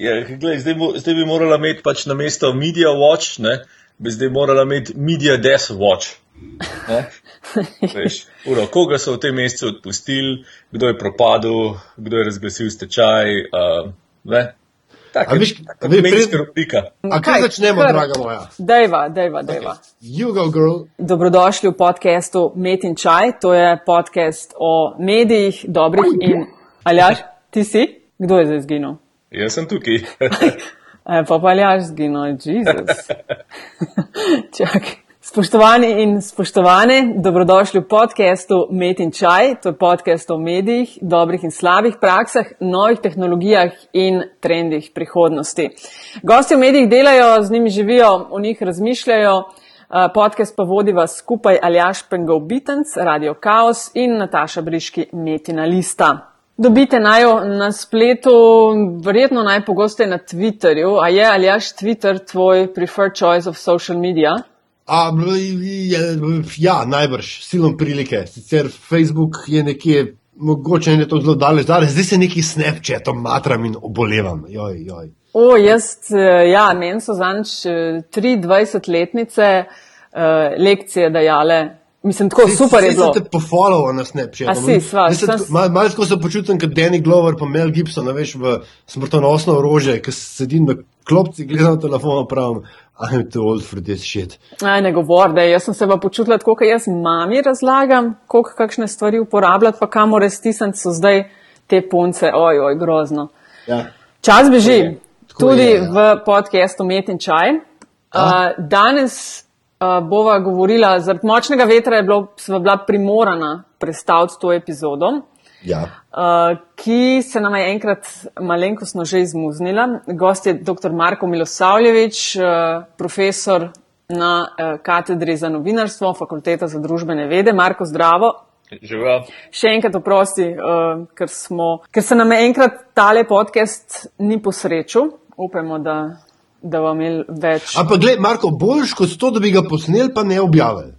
Ja, gled, zdaj, bo, zdaj bi morala imeti pač na mesto Media Watch, ne, bi zdaj morala imeti Media Death Watch. Veš, uro, koga so v tem mesecu odpustili, kdo je propadel, kdo je razglasil stečaj. Uh, Tako je, kot je medijska rubrika. A kaj začnemo, kar, draga moja? Dejva, dejva, dejva. Okay. Dobrodošli v podkastu Met in Čaj. To je podcast o medijih, dobrih in. Aljaš, ti si? Kdo je zdaj zginil? Jaz sem tukaj. e, pa pa aljaš zginil, Jezus. Čakaj. Spoštovani in spoštovane, dobrodošli v podkastu Met in Čaj. To je podcast o medijih, dobrih in slabih praksah, novih tehnologijah in trendih prihodnosti. Gosti v medijih delajo, z njimi živijo, o njih razmišljajo. Podcast pa vodi vas skupaj Aljaš Pengov Bitens, Radio Chaos in Nataša Briški Metina Lista. Dobite najo na spletu, verjetno najpogosteje na Twitterju. A je Aljaš Twitter tvoj preferred choice of social media? A, ja, najbrž, silom prilike. Sicer Facebook je nekje, mogoče ne to zelo daleč, zdaj se neki snapchatom matram in obolevam. Joj, joj. O, jaz, eh, ja, meni so zanč 23-letnice uh, eh, lekcije dajale. Mislim, tako si, super je bilo. Ste pofollow na Snapchatu. Si, sva, sem... Malo mal se počutim kot Danny Glover pa Mel Gibson, veš, v smrtonosno orožje, ki sedim na klopci, gledam telefon, pravim, I'm too old for this shit. Aj, ne govor, da jaz sem se pa počutila tako, kot jaz mami razlagam, koliko kakšne stvari uporabljati, pa kamo res tisem so zdaj te punce, oj, oj, grozno. Ja. Čas beži, tudi je, ja. v podcastu Met in Čaj. Uh, danes uh, bova govorila, zaradi močnega vetra je bilo, bila primorana predstaviti to epizodo, ja. uh, ki se nam je enkrat malenkostno že izmuznila. Gost je dr. Marko Milosavljevič, uh, profesor na uh, katedri za novinarstvo, fakulteta za družbene vede. Marko, zdravo. Živa. Še enkrat oprosti, uh, ker, smo, ker se nam je enkrat tale podcast ni posrečil. Upamo, da da vam je več. Ampak, gledaj, Marko, boljš kot to, da bi ga posneli, pa ne objavili.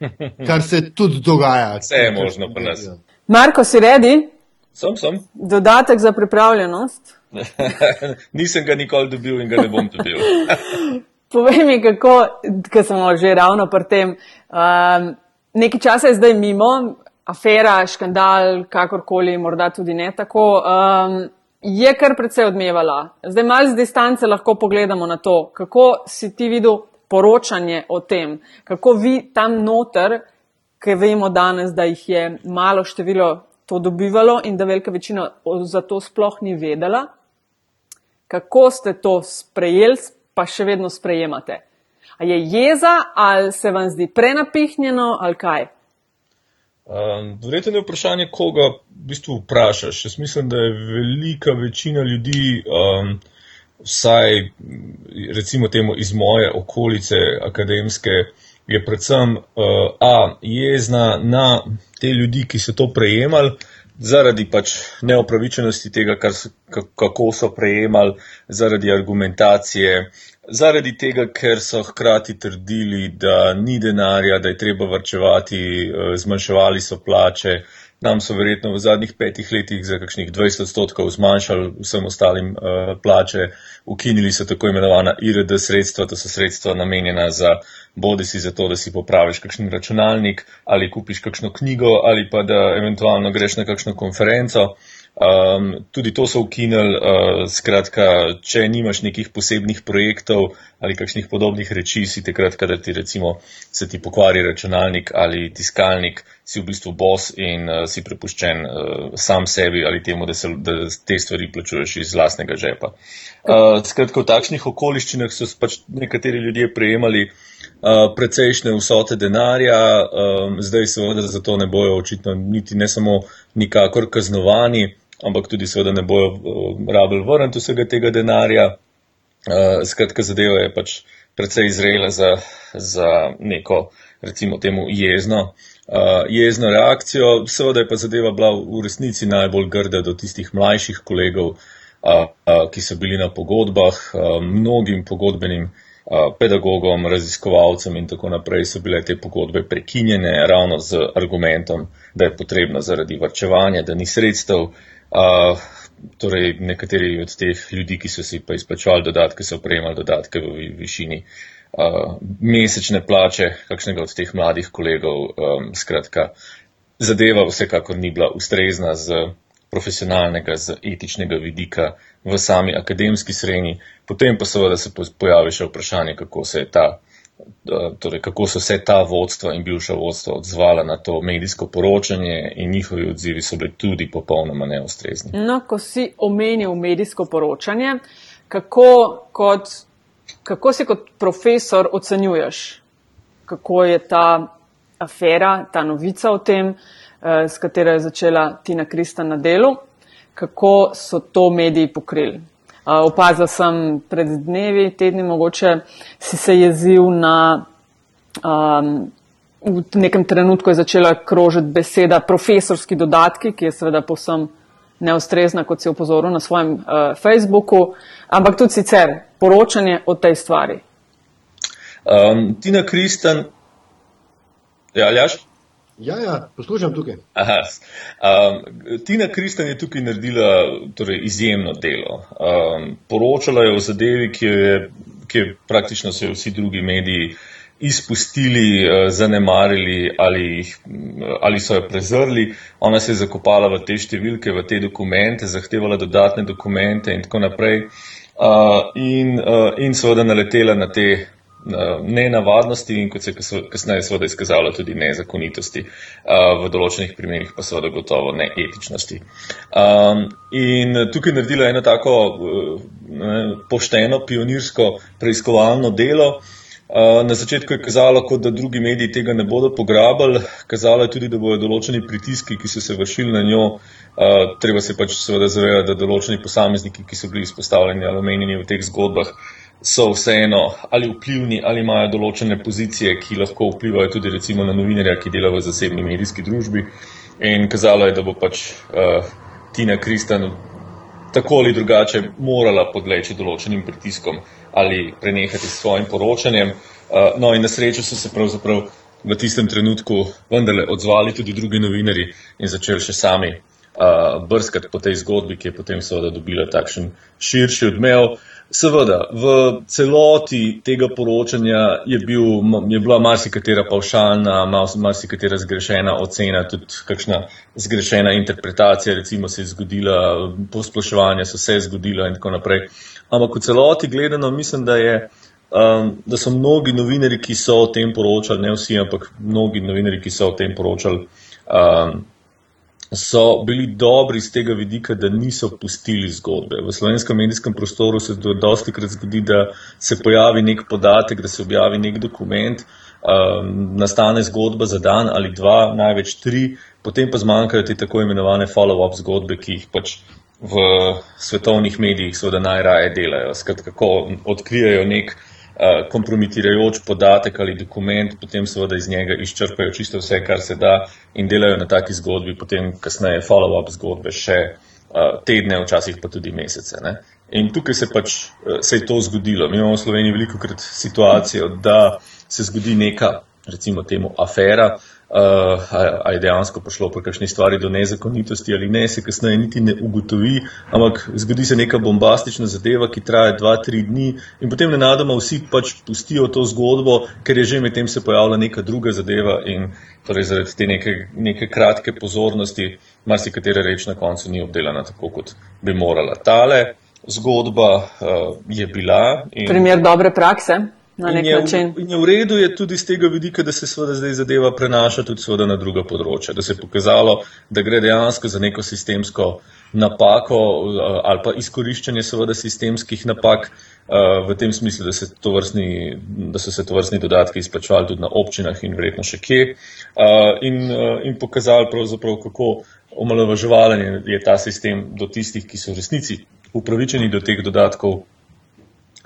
Kar se tudi dogaja. Vse je možno pri nas. Marko, si redi? Sem, sem. Dodatek za pripravljenost. Nisem ga nikoli dobil in ga ne bom dobil. Povej mi, kako, ker smo že ravno pri tem. Um, nekaj časa je zdaj mimo, afera, škandal, kakorkoli, morda tudi ne tako. Um, je kar precej odmevala. Zdaj malo z distance lahko pogledamo na to, kako si ti videl poročanje o tem, kako vi tam noter, ki vemo danes, da jih je malo število to dobivalo in da velika večina za to sploh ni vedela, kako ste to sprejeli, pa še vedno sprejemate. A je jeza ali se vam zdi prenapihnjeno ali kaj? Um, Verjetno je vprašanje, koga v bistvu vprašaš. Jaz mislim, da je velika večina ljudi, um, vsaj recimo temu iz moje okolice akademske, je predvsem uh, A, jezna na te ljudi, ki so to prejemali, zaradi pač neopravičenosti tega, so, kako so prejemali, zaradi argumentacije, Zaradi tega, ker so hkrati trdili, da ni denarja, da je treba vrčevati, eh, zmanjševali so plače. Nam so verjetno v zadnjih petih letih za kakšnih 20 odstotkov zmanjšali vsem ostalim uh, plače, ukinili so tako imenovana IRD sredstva, to so sredstva namenjena za bodi si za to, da si popraviš kakšen računalnik ali kupiš kakšno knjigo ali pa da eventualno greš na kakšno konferenco. Uh, Um, tudi to so ukinili, uh, skratka, če nimaš nekih posebnih projektov ali kakšnih podobnih reči, si takrat, kadar ti recimo se ti pokvari računalnik ali tiskalnik, si v bistvu bos in uh, si prepuščen uh, sam sebi ali temu, da, se, da te stvari plačuješ iz vlastnega žepa. Uh, skratka, v takšnih okoliščinah so pač nekateri ljudje prejemali uh, precejšnje vsote denarja, um, zdaj seveda za to ne bojo očitno niti ne samo nikakor kaznovani ampak tudi seveda ne bojo uh, rabili vrniti vsega tega denarja. Uh, skratka, zadeva je pač precej izrela za, za neko, recimo temu, jezno, uh, jezno reakcijo. Seveda je pa zadeva bila v resnici najbolj grda do tistih mlajših kolegov, uh, uh, ki so bili na pogodbah, uh, mnogim pogodbenim. Pedagogom, raziskovalcem in tako naprej so bile te pogodbe prekinjene ravno z argumentom, da je potrebno zaradi varčevanja, da ni sredstev, Uh, torej nekateri od teh ljudi, ki so si pa izplačevali dodatke, so prejemali dodatke v višini uh, mesečne plače kakšnega od teh mladih kolegov. Um, skratka, zadeva vsekakor ni bila ustrezna z profesionalnega, z etičnega vidika v sami akademski srednji. Potem pa seveda se pojavi še vprašanje, kako se je ta torej kako so se ta vodstva in bivša vodstva odzvala na to medijsko poročanje in njihovi odzivi so bili tudi popolnoma neustrezni. No, ko si omenil medijsko poročanje, kako, kot, kako si kot profesor ocenjuješ, kako je ta afera, ta novica o tem, eh, s katero je začela Tina Krista na delu, kako so to mediji pokrili? Opazil sem pred dnevi, tedni mogoče si se jezil na. Um, v nekem trenutku je začela krožiti beseda profesorski dodatki, ki je seveda povsem neustrezna, kot si opozoril na svojem uh, Facebooku, ampak tudi sicer poročanje o tej stvari. Um, Tina Kristan, ja, Aljaš? Ja, ja, poslušam tukaj. Aha, um, Tina Kristan je tukaj naredila torej, izjemno delo. Um, poročala je o zadevi, ki je, ki je praktično se vsi drugi mediji izpustili, uh, zanemarili ali, ali so jo prezrli. Ona se je zakopala v te številke, v te dokumente, zahtevala dodatne dokumente in tako naprej. Uh, in, uh, in seveda naletela na te nenavadnosti in kot se je kasneje seveda izkazalo tudi nezakonitosti, v določenih primerjih pa seveda gotovo neetičnosti. In tukaj naredila eno tako pošteno, pionirsko preiskovalno delo. Na začetku je kazalo, kot da drugi mediji tega ne bodo pograbili, kazalo je tudi, da bodo določeni pritiski, ki so se vršili na njo, treba se pač seveda zavedati, da določeni posamezniki, ki so bili izpostavljeni ali omenjeni v teh zgodbah, so vseeno ali vplivni ali imajo določene pozicije, ki lahko vplivajo tudi recimo na novinarja, ki dela v zasebni medijski družbi. In kazalo je, da bo pač uh, Tina Kristan tako ali drugače morala podleči določenim pritiskom ali prenehati s svojim poročanjem. Uh, no in na srečo so se pravzaprav v tistem trenutku vendarle odzvali tudi drugi novinari in začeli še sami uh, brskati po tej zgodbi, ki je potem seveda dobila takšen širši odmev. Uh, Seveda, v celoti tega poročanja je, bil, je bila marsikatera pavšalna, marsikatera zgrešena ocena, tudi kakšna zgrešena interpretacija, recimo se je zgodila, posploševanja so se zgodila in tako naprej. Ampak v celoti gledano, mislim, da, je, um, da so mnogi novinari, ki so o tem poročali, ne vsi, ampak mnogi novinari, ki so o tem poročali, um, so bili dobri z tega vidika, da niso pustili zgodbe. V slovenskem medijskem prostoru se dosti krat zgodi, da se pojavi nek podatek, da se objavi nek dokument, um, nastane zgodba za dan ali dva, največ tri, potem pa zmanjkajo te tako imenovane follow-up zgodbe, ki jih pač v svetovnih medijih seveda najraje delajo. Skratka, kako odkrijajo nek kompromitirajoč podatek ali dokument, potem seveda iz njega izčrpajo čisto vse, kar se da in delajo na taki zgodbi, potem kasneje follow-up zgodbe še tedne, včasih pa tudi mesece. Ne? In tukaj se pač se je to zgodilo. Mi imamo v Sloveniji veliko krat situacijo, da se zgodi neka, recimo temu, afera, uh, uh, ali je dejansko prišlo po kakšni stvari do nezakonitosti ali ne, se kasneje niti ne ugotovi, ampak zgodi se neka bombastična zadeva, ki traja dva, tri dni in potem nenadoma vsi pač pustijo to zgodbo, ker je že medtem se pojavila neka druga zadeva in torej zaradi te neke, neke kratke pozornosti marsikatera reč na koncu ni obdelana tako, kot bi morala. Tale zgodba uh, je bila. In... Primer dobre prakse na nek in je, način. In je v redu je tudi z tega vidika, da se seveda zdaj zadeva prenaša tudi na druga področja, da se je pokazalo, da gre dejansko za neko sistemsko napako eh, ali pa izkoriščanje seveda sistemskih napak eh, v tem smislu, da, vrstni, da so se to vrstni dodatki izplačevali tudi na občinah in verjetno še kje eh, in, in pokazali pravzaprav, kako omalovaževalen je ta sistem do tistih, ki so v resnici upravičeni do teh dodatkov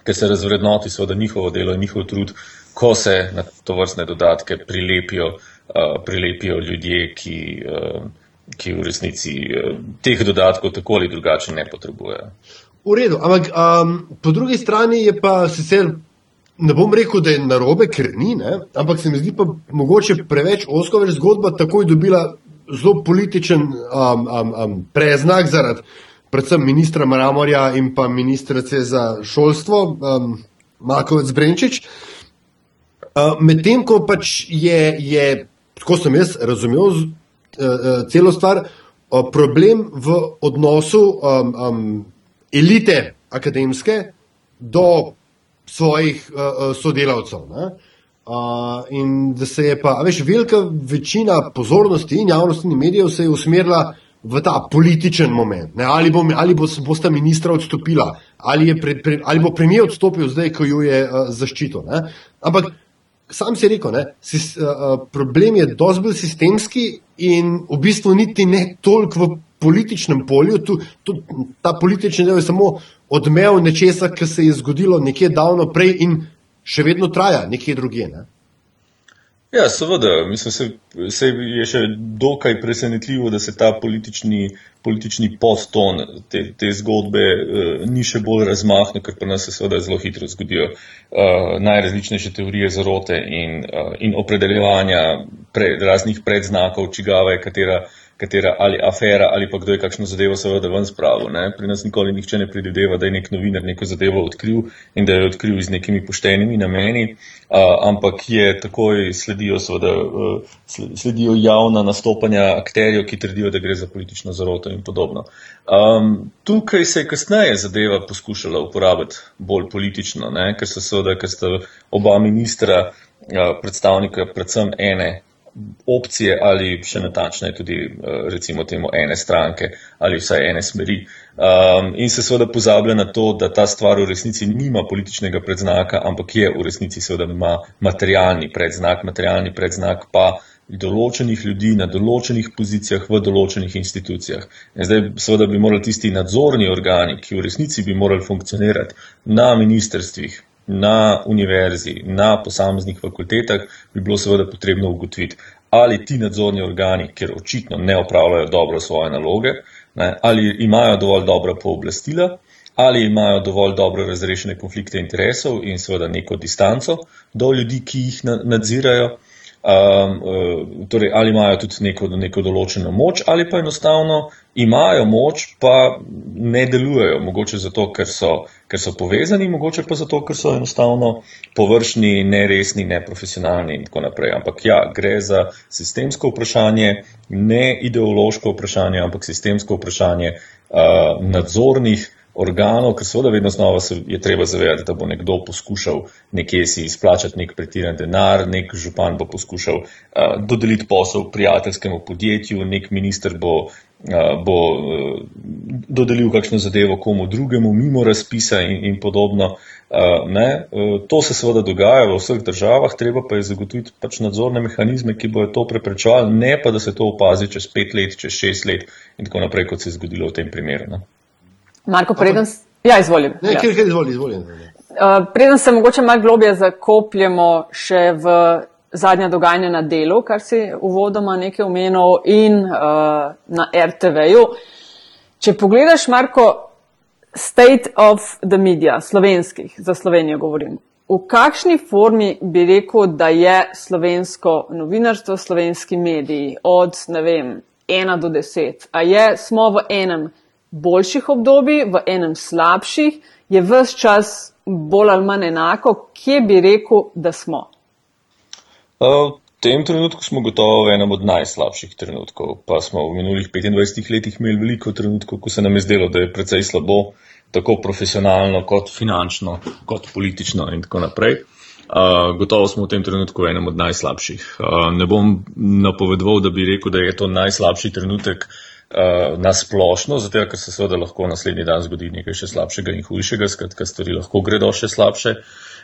ker se razvrednoti seveda njihovo delo in njihov trud, ko se na to vrstne dodatke prilepijo, uh, prilepijo ljudje, ki, uh, ki v resnici uh, teh dodatkov tako ali drugače ne potrebujejo. V redu, ampak um, po drugi strani je pa sicer. Ne bom rekel, da je narobe, ker ni, ne? ampak se mi zdi pa mogoče preveč osko, več zgodba takoj dobila zelo političen um, um, um, preznak zaradi predvsem ministra Mramorja in pa ministrice za šolstvo, um, Makovec Brenčič. Uh, Medtem ko pač je, je, tako sem jaz razumel uh, uh, celo stvar, uh, problem v odnosu um, um, elite akademske do svojih uh, uh, sodelavcev. Ne? Uh, in da se je pa, veš, velika večina pozornosti in javnosti in medijev se je usmerila v ta političen moment. Ne? Ali bo, ali bo, bo sta ministra odstopila, ali, pre, pre, ali bo premijer odstopil zdaj, ko jo je uh, zaščitil. Ne? Ampak sam si rekel, ne, sis, uh, problem je dosti bolj sistemski in v bistvu niti ne toliko v političnem polju. Tu, tu, ta politični del je samo odmev nečesa, kar se je zgodilo nekje davno prej in še vedno traja nekje drugje. Ne? Ja, seveda, mislim, se, se je še dokaj presenetljivo, da se ta politični, politični poston te, te zgodbe uh, ni še bolj razmahnil, ker pa nas se seveda zelo hitro zgodijo uh, najrazličnejše teorije zarote in, uh, in opredeljevanja pre, raznih predznakov, čigava je katera katera ali afera ali pa kdo je kakšno zadevo seveda ven spravil. Ne? Pri nas nikoli nihče ne predvideva, da je nek novinar neko zadevo odkril in da je odkril z nekimi poštenimi nameni, uh, ampak je takoj sledijo, seveda, uh, sledijo javna nastopanja akterjev, ki trdijo, da gre za politično zaroto in podobno. Um, tukaj se je kasneje zadeva poskušala uporabiti bolj politično, ne? ker so seveda, ker sta oba ministra, predstavnika predvsem ene opcije ali še natančneje tudi eh, recimo temu ene stranke ali vsaj ene smeri. Um, in se seveda pozablja na to, da ta stvar v resnici nima političnega predznaka, ampak je v resnici seveda ima materialni predznak, materialni predznak pa določenih ljudi na določenih pozicijah v določenih institucijah. In zdaj seveda bi morali tisti nadzorni organi, ki v resnici bi morali funkcionirati na ministrstvih, na univerzi, na posameznih fakultetah, bi bilo seveda potrebno ugotoviti, ali ti nadzorni organi, ker očitno ne opravljajo dobro svoje naloge, ne, ali imajo dovolj dobra pooblastila, ali imajo dovolj dobro razrešene konflikte interesov in seveda neko distanco do ljudi, ki jih nadzirajo. Um, uh, torej, ali imajo tudi neko, neko določeno moč, ali pa enostavno imajo moč, pa ne delujejo. Mogoče zato, ker so, ker so povezani, mogoče pa zato, ker so enostavno površni, neresni, neprofesionalni in tako naprej. Ampak ja, gre za sistemsko vprašanje, ne ideološko vprašanje, ampak sistemsko vprašanje uh, nadzornih organov, ker seveda vedno znova se je treba zavedati, da bo nekdo poskušal nekje si izplačati nek pretiran denar, nek župan bo poskušal uh, dodeliti posel prijateljskemu podjetju, nek minister bo, uh, bo uh, dodelil kakšno zadevo komu drugemu, mimo razpisa in, in podobno. Uh, ne, uh, to se seveda dogaja v vseh državah, treba pa je zagotoviti pač nadzorne mehanizme, ki bojo to preprečevali, ne pa da se to opazi čez pet let, čez šest let in tako naprej, kot se je zgodilo v tem primeru. Ne. Marko, preden, ja, izvolim. Ne, ja. kjer, kjer izvoli, izvoli. Uh, preden se mogoče malo globje zakopljemo še v zadnja dogajanja na delu, kar si uvodoma nekaj omenil, in uh, na RTV-ju. Če pogledaš, Marko, state of the media, slovenskih, za Slovenijo govorim. V kakšni formi bi rekel, da je slovensko novinarstvo, slovenski mediji od, ne vem, ena do deset? A je, smo v enem boljših obdobij, v enem slabših, je vse čas bolj ali manj enako, kje bi rekel, da smo? V tem trenutku smo gotovo v enem od najslabših trenutkov. Pa smo v minulih 25 letih imeli veliko trenutkov, ko se nam je zdelo, da je precej slabo, tako profesionalno, kot finančno, kot politično in tako naprej. Uh, gotovo smo v tem trenutku v enem od najslabših. Uh, ne bom napovedoval, da bi rekel, da je to najslabši trenutek uh, uh, na splošno, zato ker se seveda lahko naslednji dan zgodi nekaj še slabšega in hujšega, skratka, stvari lahko gredo še slabše.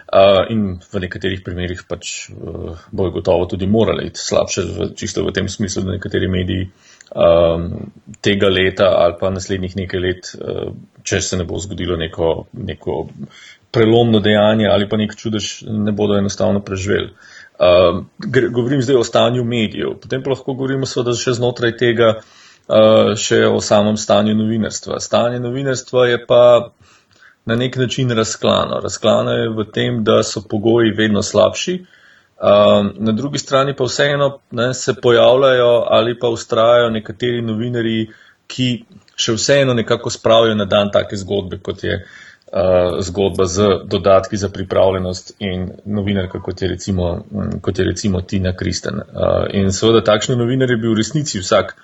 Uh, in v nekaterih primerjih pač uh, bojo gotovo tudi morali iti slabše, v, čisto v tem smislu, da nekateri mediji um, tega leta ali pa naslednjih nekaj let, uh, če se ne bo zgodilo neko, neko prelomno dejanje ali pa nek čudež, ne bodo enostavno preživeli. Uh, govorim zdaj o stanju medijev, potem pa lahko govorimo seveda še znotraj tega, uh, Eh, še o samem stanju novinarstva. Stanje novinarstva je pa na nek način razklano. Razklano je v tem, da so pogoji vedno slabši, um, na drugi strani pa vseeno ne, se pojavljajo ali pa ustrajajo nekateri novinari, ki še vseeno nekako spravijo na dan take zgodbe, kot je uh, zgodba z dodatki za pripravljenost in novinarka, kot je recimo, kot je recimo Tina Kristen. Uh, in seveda takšni novinar je bil v resnici vsak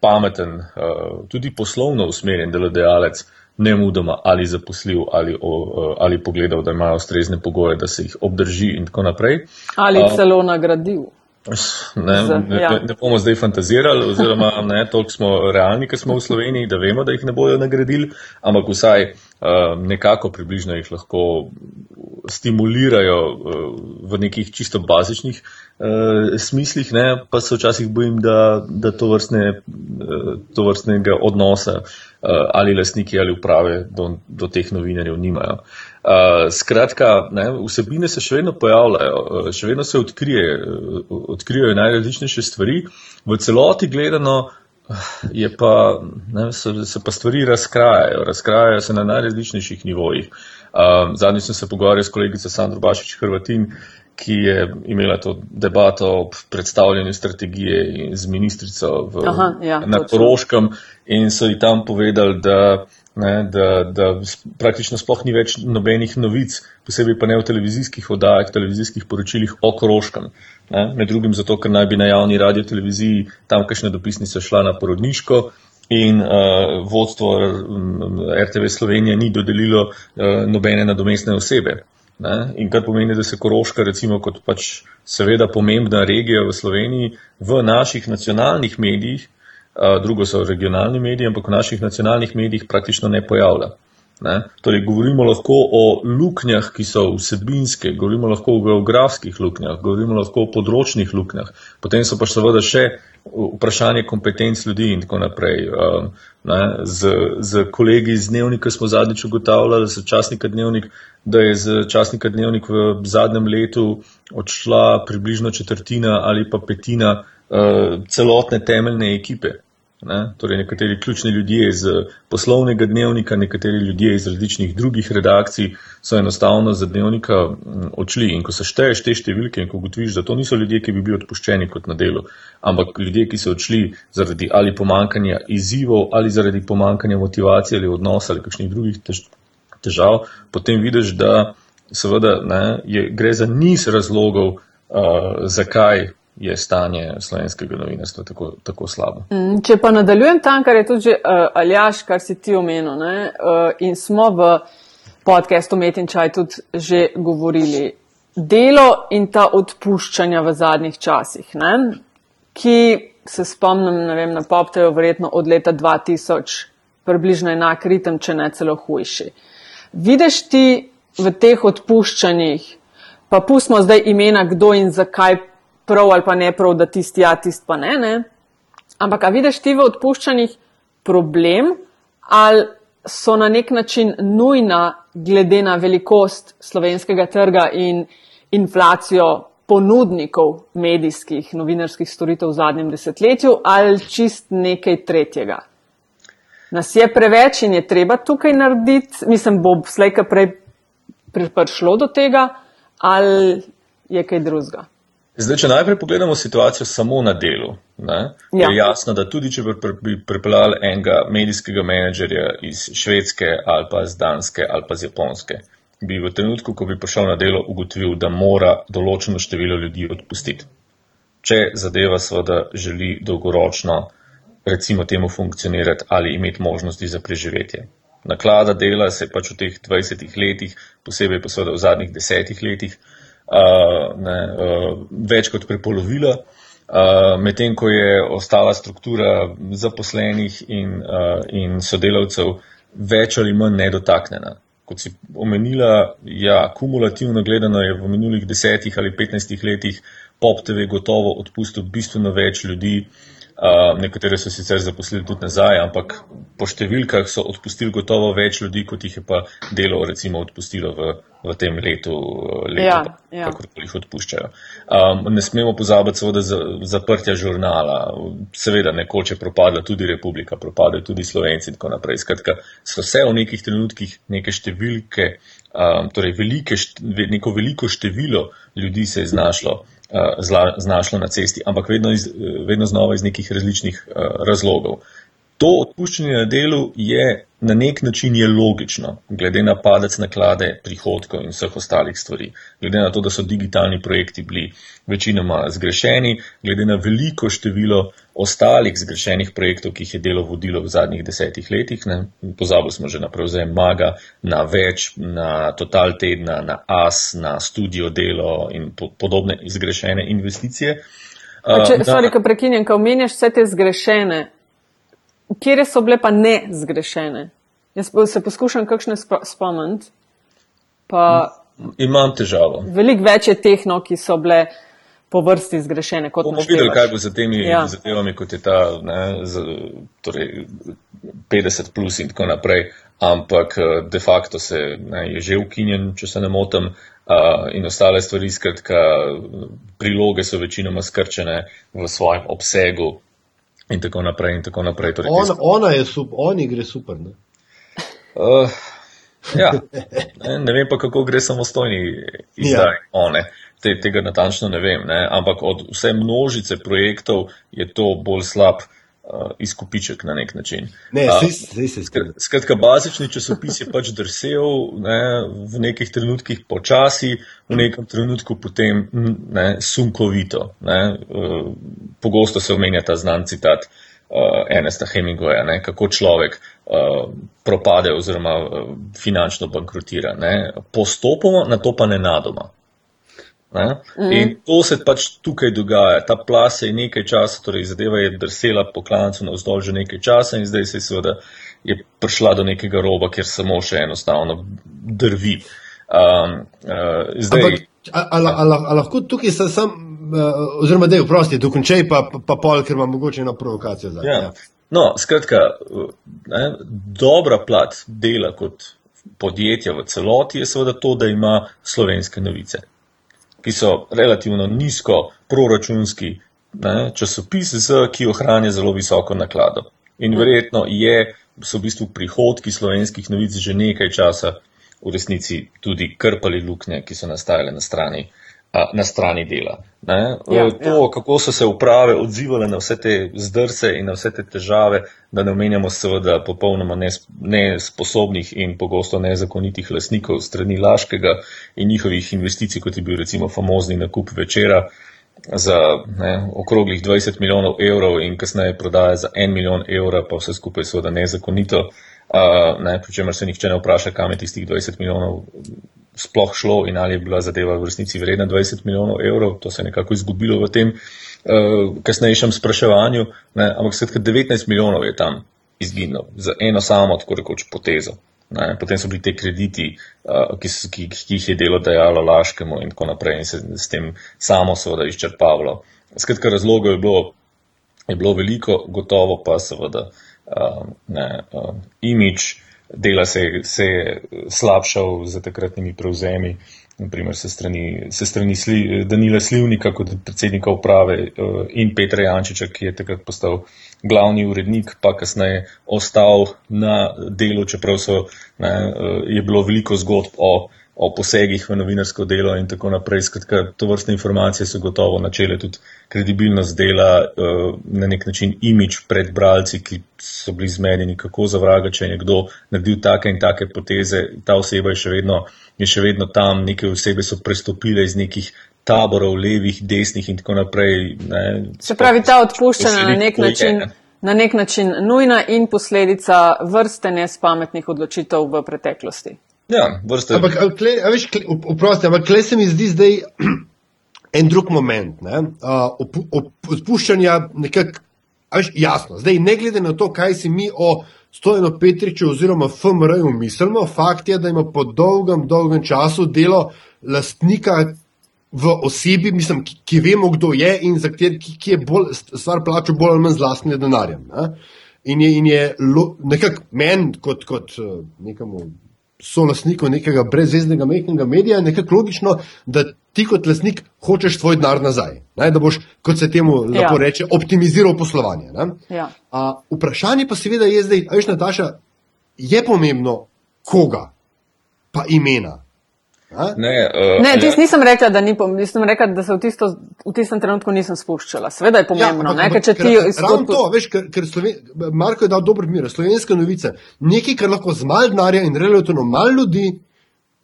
pameten, uh, tudi poslovno usmerjen delodajalec. Ne mudoma ali zaposlil ali, o, ali pogledal, da imajo ustrezne pogoje, da se jih obdrži, in tako naprej. Ali celo nagradil. Ne, ne, ja. ne bomo zdaj fantazirali, oziroma ne, toliko smo realni, ker smo v Sloveniji, da vemo, da jih ne bodo nagradili, ampak vsaj uh, nekako približno jih lahko stimulirajo uh, v nekih čisto bazičnih uh, smislih, ne, pa se včasih bojim, da, da to, vrstne, uh, to vrstnega odnosa uh, ali lastniki ali uprave do, do teh novinarjev nimajo. Uh, skratka, ne, vsebine se še vedno pojavljajo, uh, še vedno se odkrije, odkrijajo najrazličnejše stvari. V celoti gledano je pa, ne, se, se pa stvari razkrajajo, razkrajajo se na najrazličnejših nivojih. Uh, Zadnjič sem se pogovarjal s kolegico Sandro Bašič Hrvatin, ki je imela to debato o predstavljanju strategije z ministrico v, Aha, ja, na Koroškem in so ji tam povedali, da ne, da, da praktično sploh ni več nobenih novic, posebej pa ne v televizijskih oddajah, televizijskih poročilih o Koroškem. Ne, med drugim zato, ker naj bi na javni radio televiziji tamkajšnja dopisnica šla na porodniško in uh, vodstvo RTV Slovenije ni dodelilo uh, nobene nadomestne osebe. Ne, in kar pomeni, da se Koroška, recimo kot pač seveda pomembna regija v Sloveniji, v naših nacionalnih medijih drugo so regionalni mediji, ampak v naših nacionalnih medijih praktično ne pojavlja. Ne? Torej, govorimo lahko o luknjah, ki so vsebinske, govorimo lahko o geografskih luknjah, govorimo lahko o področnih luknjah, potem so pa seveda še vprašanje kompetenc ljudi in tako naprej. Ne? Z, z kolegi iz dnevnika smo zadnjič ugotavljali, z časnika dnevnik, da je z časnika dnevnik v zadnjem letu odšla približno četrtina ali pa petina celotne temeljne ekipe. Ne? Torej, nekateri ključni ljudje iz poslovnega dnevnika, nekateri ljudje iz različnih drugih redakcij so enostavno za dnevnika odšli. In ko se šteješ te številke in ko ugotoviš, da to niso ljudje, ki bi bili odpuščeni kot na delu, ampak ljudje, ki so odšli zaradi ali pomankanja izzivov ali zaradi pomankanja motivacije ali odnosa ali kakšnih drugih težav, potem vidiš, da seveda ne, je, gre za niz razlogov, uh, zakaj je stanje slovenskega novinarstva tako, tako slabo. Mm, če pa nadaljujem tam, kar je tudi že uh, Aljaš, kar si ti omenil, ne, uh, in smo v podkastu Metinčaj tudi že govorili, delo in ta odpuščanja v zadnjih časih, ne, ki se spomnim, ne vem, na poptejo verjetno od leta 2000, približno enak ritem, če ne celo hujši. Vidiš ti v teh odpuščanjih, pa pustimo zdaj imena, kdo in zakaj prav ali pa ne prav, da tisti ja, tisti pa ne. ne? Ampak, a vidiš ti v odpuščanjih problem ali so na nek način nujna, glede na velikost slovenskega trga in inflacijo ponudnikov medijskih, novinarskih storitev v zadnjem desetletju ali čist nekaj tretjega? Nas je preveč in je treba tukaj narediti, mislim, bo slejka prej prišlo do tega ali je kaj drugega. Zdaj, če najprej pogledamo situacijo samo na delu, ne, ja. je jasno, da tudi če bi pripeljali enega medijskega menedžerja iz Švedske ali pa z Danske ali pa z Japonske, bi v trenutku, ko bi prišel na delo, ugotovil, da mora določeno število ljudi odpustiti. Če zadeva seveda želi dolgoročno, recimo temu, funkcionirati ali imeti možnosti za preživetje. Naklada dela se pač v teh 20 letih, posebej pa seveda v zadnjih desetih letih, ne, več kot prepolovila, medtem ko je ostala struktura zaposlenih in, in sodelavcev več ali manj nedotaknjena. Kot si omenila, ja, kumulativno gledano je v minulih desetih ali petnajstih letih pop TV gotovo odpustil bistveno več ljudi, uh, nekatere so sicer zaposlili tudi nazaj, ampak po številkah so odpustili gotovo več ljudi, kot jih je pa delo recimo odpustilo v, v tem letu, letu ja, ja. kako jih odpuščajo. Um, ne smemo pozabiti seveda za, zaprtja žurnala, seveda nekoč je propadla tudi Republika, propadajo tudi Slovenci in tako naprej. Skratka, so vse v nekih trenutkih neke številke, um, torej velike, neko veliko število ljudi se je znašlo. Eh, znašlo na cesti, ampak vedno, iz, vedno znova iz nekih različnih uh, razlogov. to odpuščanje na delu je na nek način je logično, glede na padec naklade, prihodkov in vseh ostalih stvari. Glede na to, da so digitalni projekti bili večinoma zgrešeni, glede na veliko število ostalih zgrešenih projektov, ki jih je delo vodilo v zadnjih desetih letih. Pozabili smo že na prevzem Maga, na več, na Total Tedna, na AS, na Studio Delo in po podobne zgrešene investicije. Če, sorry, ko prekinjam, ko omenjaš vse te zgrešene, kje so bile pa ne zgrešene? Jaz se poskušam kakšne spomniti. Pa Imam težavo. Veliko več je teh, no, ki so bile po vrsti zgrešene. Bomo videli, kaj bo za temi ja. zadevami, kot je ta ne, z, torej 50 plus in tako naprej. Ampak eh, de facto se ne, je že ukinjen, če se ne motim. Uh, in ostale stvari, skratka, priloge so večinoma skrčene v svojem obsegu, in tako naprej. In tako naprej. Torej, On, ona je super, oni gre super. Ne? Uh, ja, ne, ne vem pa, kako gre samostojni izdaj ja. one. Te, tega natančno ne vem, ne? ampak od vse množice projektov je to bolj slab uh, izkupiček na nek način. Ne, uh, se, se skratka, bazični časopis je pač drsel ne, v nekih trenutkih počasi, v nekem trenutku potem ne, sunkovito. Ne? Uh, pogosto se omenja ta znan citat uh, Ernesta Hemingwaya, ne? kako človek propade oziroma uh, finančno bankrotira. Ne? Postopoma, na to pa ne nadoma. Mm. In to se pač tukaj dogaja. Ta plas je nekaj časa, torej zadeva je drsela po klancu na vzdolj že nekaj časa in zdaj se je seveda je prišla do nekega roba, kjer samo še enostavno drvi. Um, uh, zdaj, Ampak, a, a, a, a, a lahko tukaj sem, uh, oziroma da je vprosti, dokončaj pa, pa, pa pol, ker imam mogoče eno provokacijo. Zdaj, ja. Ja. No, skratka, ne, dobra plat dela kot podjetja v celoti je seveda to, da ima slovenske novice ki so relativno nizko proračunski ne, časopis, z, ki ohranja zelo visoko naklado. In verjetno je, so v bistvu prihodki slovenskih novic že nekaj časa v resnici tudi krpali luknje, ki so nastajale na strani uh, na strani dela. Ja, to, ja. kako so se uprave odzivale na vse te zdrse in na vse te težave, da ne omenjamo seveda popolnoma nesposobnih in pogosto nezakonitih lasnikov strani Laškega in njihovih investicij, kot je bil recimo famozni nakup večera za ne, okroglih 20 milijonov evrov in kasneje prodaja za en milijon evra, pa vse skupaj seveda nezakonito. Uh, ne, Pričemer se nihče ne vpraša, kam je tistih 20 milijonov sploh šlo in ali je bila zadeva v resnici vredna 20 milijonov evrov, to se je nekako izgubilo v tem uh, kasnejšem spraševanju, ne, ampak skratka 19 milijonov je tam izginilo za eno samo, tako rekoč, potezo. Ne, potem so bili te krediti, uh, ki, ki, ki jih je delo dajalo Laškemu in tako naprej in se s tem samo seveda izčrpavalo. Skratka, razlogov je bilo, je bilo veliko, gotovo pa seveda uh, ne, uh, imič, dela se, se je slabšal z takratnimi prevzemi, naprimer se strani, se strani sli, Danila Slivnika kot predsednika uprave eh, in Petra Jančiča, ki je takrat postal glavni urednik, pa kasneje ostal na delu, čeprav so, ne, eh, je bilo veliko zgodb o o posegih v novinarsko delo in tako naprej. Skratka, to vrstne informacije so gotovo načele tudi kredibilnost dela, eh, na nek način imič pred bralci, ki so bili zmedeni, kako za vraga, če je nekdo naredil take in take poteze, ta oseba je še vedno, je še vedno tam, neke osebe so prestopile iz nekih taborov, levih, desnih in tako naprej. Ne. Se pravi, ta odpuščanja na nek način. Na nek način nujna in posledica vrste nespametnih odločitev v preteklosti. Ja, vrste. Ampak, veš, oprosti, ampak kle se mi zdi zdaj en drug moment. Ne? Uh, odpuščanja nekako, veš, jasno. Zdaj, ne glede na to, kaj si mi o Stojeno Petriču oziroma FMR-ju mislimo, fakt je, da ima po dolgem, dolgem času delo lastnika v osebi, mislim, ki, ki vemo, kdo je in za kater, ki, ki je bolj, stvar plačal bolj ali manj z lastnim denarjem. Ne? In je, in je nekako meni kot, kot nekemu so lastnikov nekega brezvezdnega mehkega medija, nekako logično, da ti kot lastnik hočeš svoj denar nazaj. Ne? Da boš, kot se temu lahko ja. reče, optimiziral poslovanje. Ja. A, vprašanje pa seveda je zdaj, veš, Nataša, je pomembno, koga, pa imena. Ne, uh, ne jaz nisem rekla, da ni pomembno. Nisem rekla, da se v, tisto, v tistem trenutku nisem spuščala. Sveda je pomembno. Ja, ampak, ampak, ker, izkup... to, veš, ker, ker Sloven... Marko je dal dober mir, slovenske novice. Nekaj, kar lahko z mal denarja in relativno mal ljudi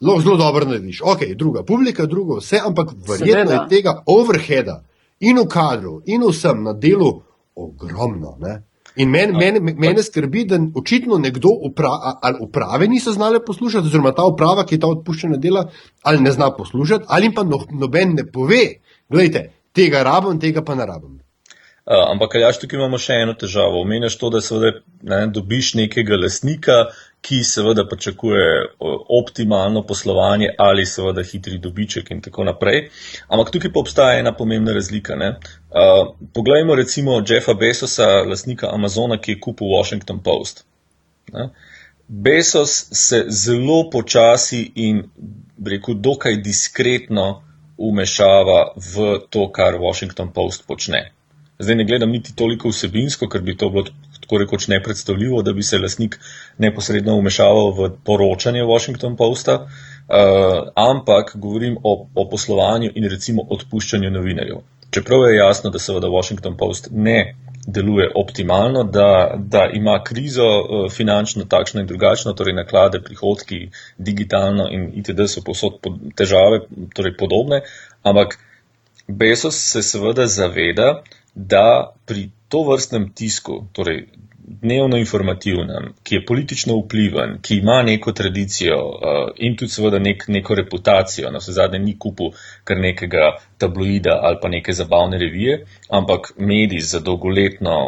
lahko zelo dobro narediš. Ok, druga publika, drugo vse, ampak verjetno Seveda. je tega overheada in v kadru in vsem na delu ogromno. Ne? In meni men, men skrbi, da očitno nekdo upra, ali uprave niso znale poslušati, oziroma ta uprava, ki ta odpuščena dela, ali ne zna poslušati, ali pa no, noben ne pove, gledajte, tega rabim, tega pa ne rabim. Uh, ampak, ali ja, tukaj imamo še eno težavo. Omeniš to, da seveda ne, dobiš nekega lasnika, ki seveda pričakuje optimalno poslovanje ali seveda hitri dobiček in tako naprej. Ampak tukaj pa obstaja ena pomembna razlika. Uh, poglejmo recimo Jeffa Besosa, lasnika Amazona, ki je kupil Washington Post. Ne? Besos se zelo počasi in rekel, dokaj diskretno umešava v to, kar Washington Post počne. Zdaj ne gledam niti toliko vsebinsko, ker bi to bilo tako rekoč nepredstavljivo, da bi se lasnik neposredno umešaval v poročanje Washington Posta, uh, ampak govorim o, o poslovanju in recimo odpuščanju novinarjev. Čeprav je jasno, da seveda Washington Post ne deluje optimalno, da, da ima krizo uh, finančno takšno in drugačno, torej naklade, prihodki, digitalno in itd. so posod težave, torej podobne, ampak Besos se seveda zaveda, da pri to vrstnem tisku, torej dnevno informativnem, ki je politično vpliven, ki ima neko tradicijo uh, in tudi seveda nek, neko reputacijo, na vse zadnje ni kupu kar nekega tabloida ali pa neke zabavne revije, ampak medij za dolgoletno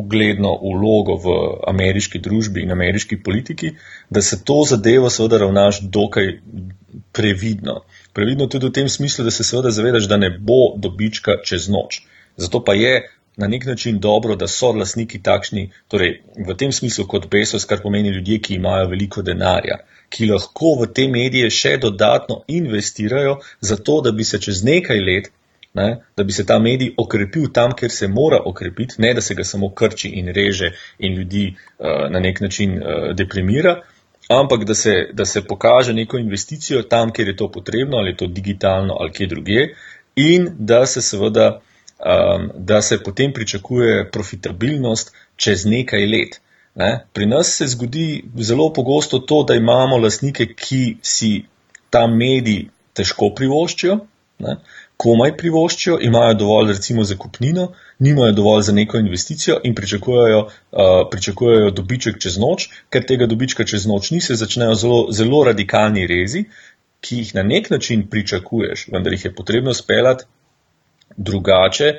ugledno ulogo v ameriški družbi in ameriški politiki, da se to zadevo seveda ravnaš dokaj previdno. Previdno tudi v tem smislu, da se seveda zavedaš, da ne bo dobička čez noč. Zato pa je na nek način dobro, da so lasniki takšni, torej v tem smislu kot Besos, kar pomeni ljudje, ki imajo veliko denarja, ki lahko v te medije še dodatno investirajo, zato da bi se čez nekaj let, ne, da bi se ta medij okrepil tam, kjer se mora okrepiti, ne da se ga samo krči in reže in ljudi uh, na nek način uh, deprimira. Ampak da se, da se pokaže neko investicijo tam, kjer je to potrebno, ali je to digitalno ali kje druge, in da se seveda um, da se potem pričakuje profitabilnost čez nekaj let. Ne? Pri nas se zgodi zelo pogosto to, da imamo lastnike, ki si ta medij težko privoščijo, ne? komaj privoščijo, imajo dovolj recimo za kupnino, nimajo dovolj za neko investicijo in pričakujejo, uh, pričakujejo dobiček čez noč, ker tega dobička čez noč ni, se začnejo zelo, zelo radikalni rezi, ki jih na nek način pričakuješ, vendar jih je potrebno speljati drugače,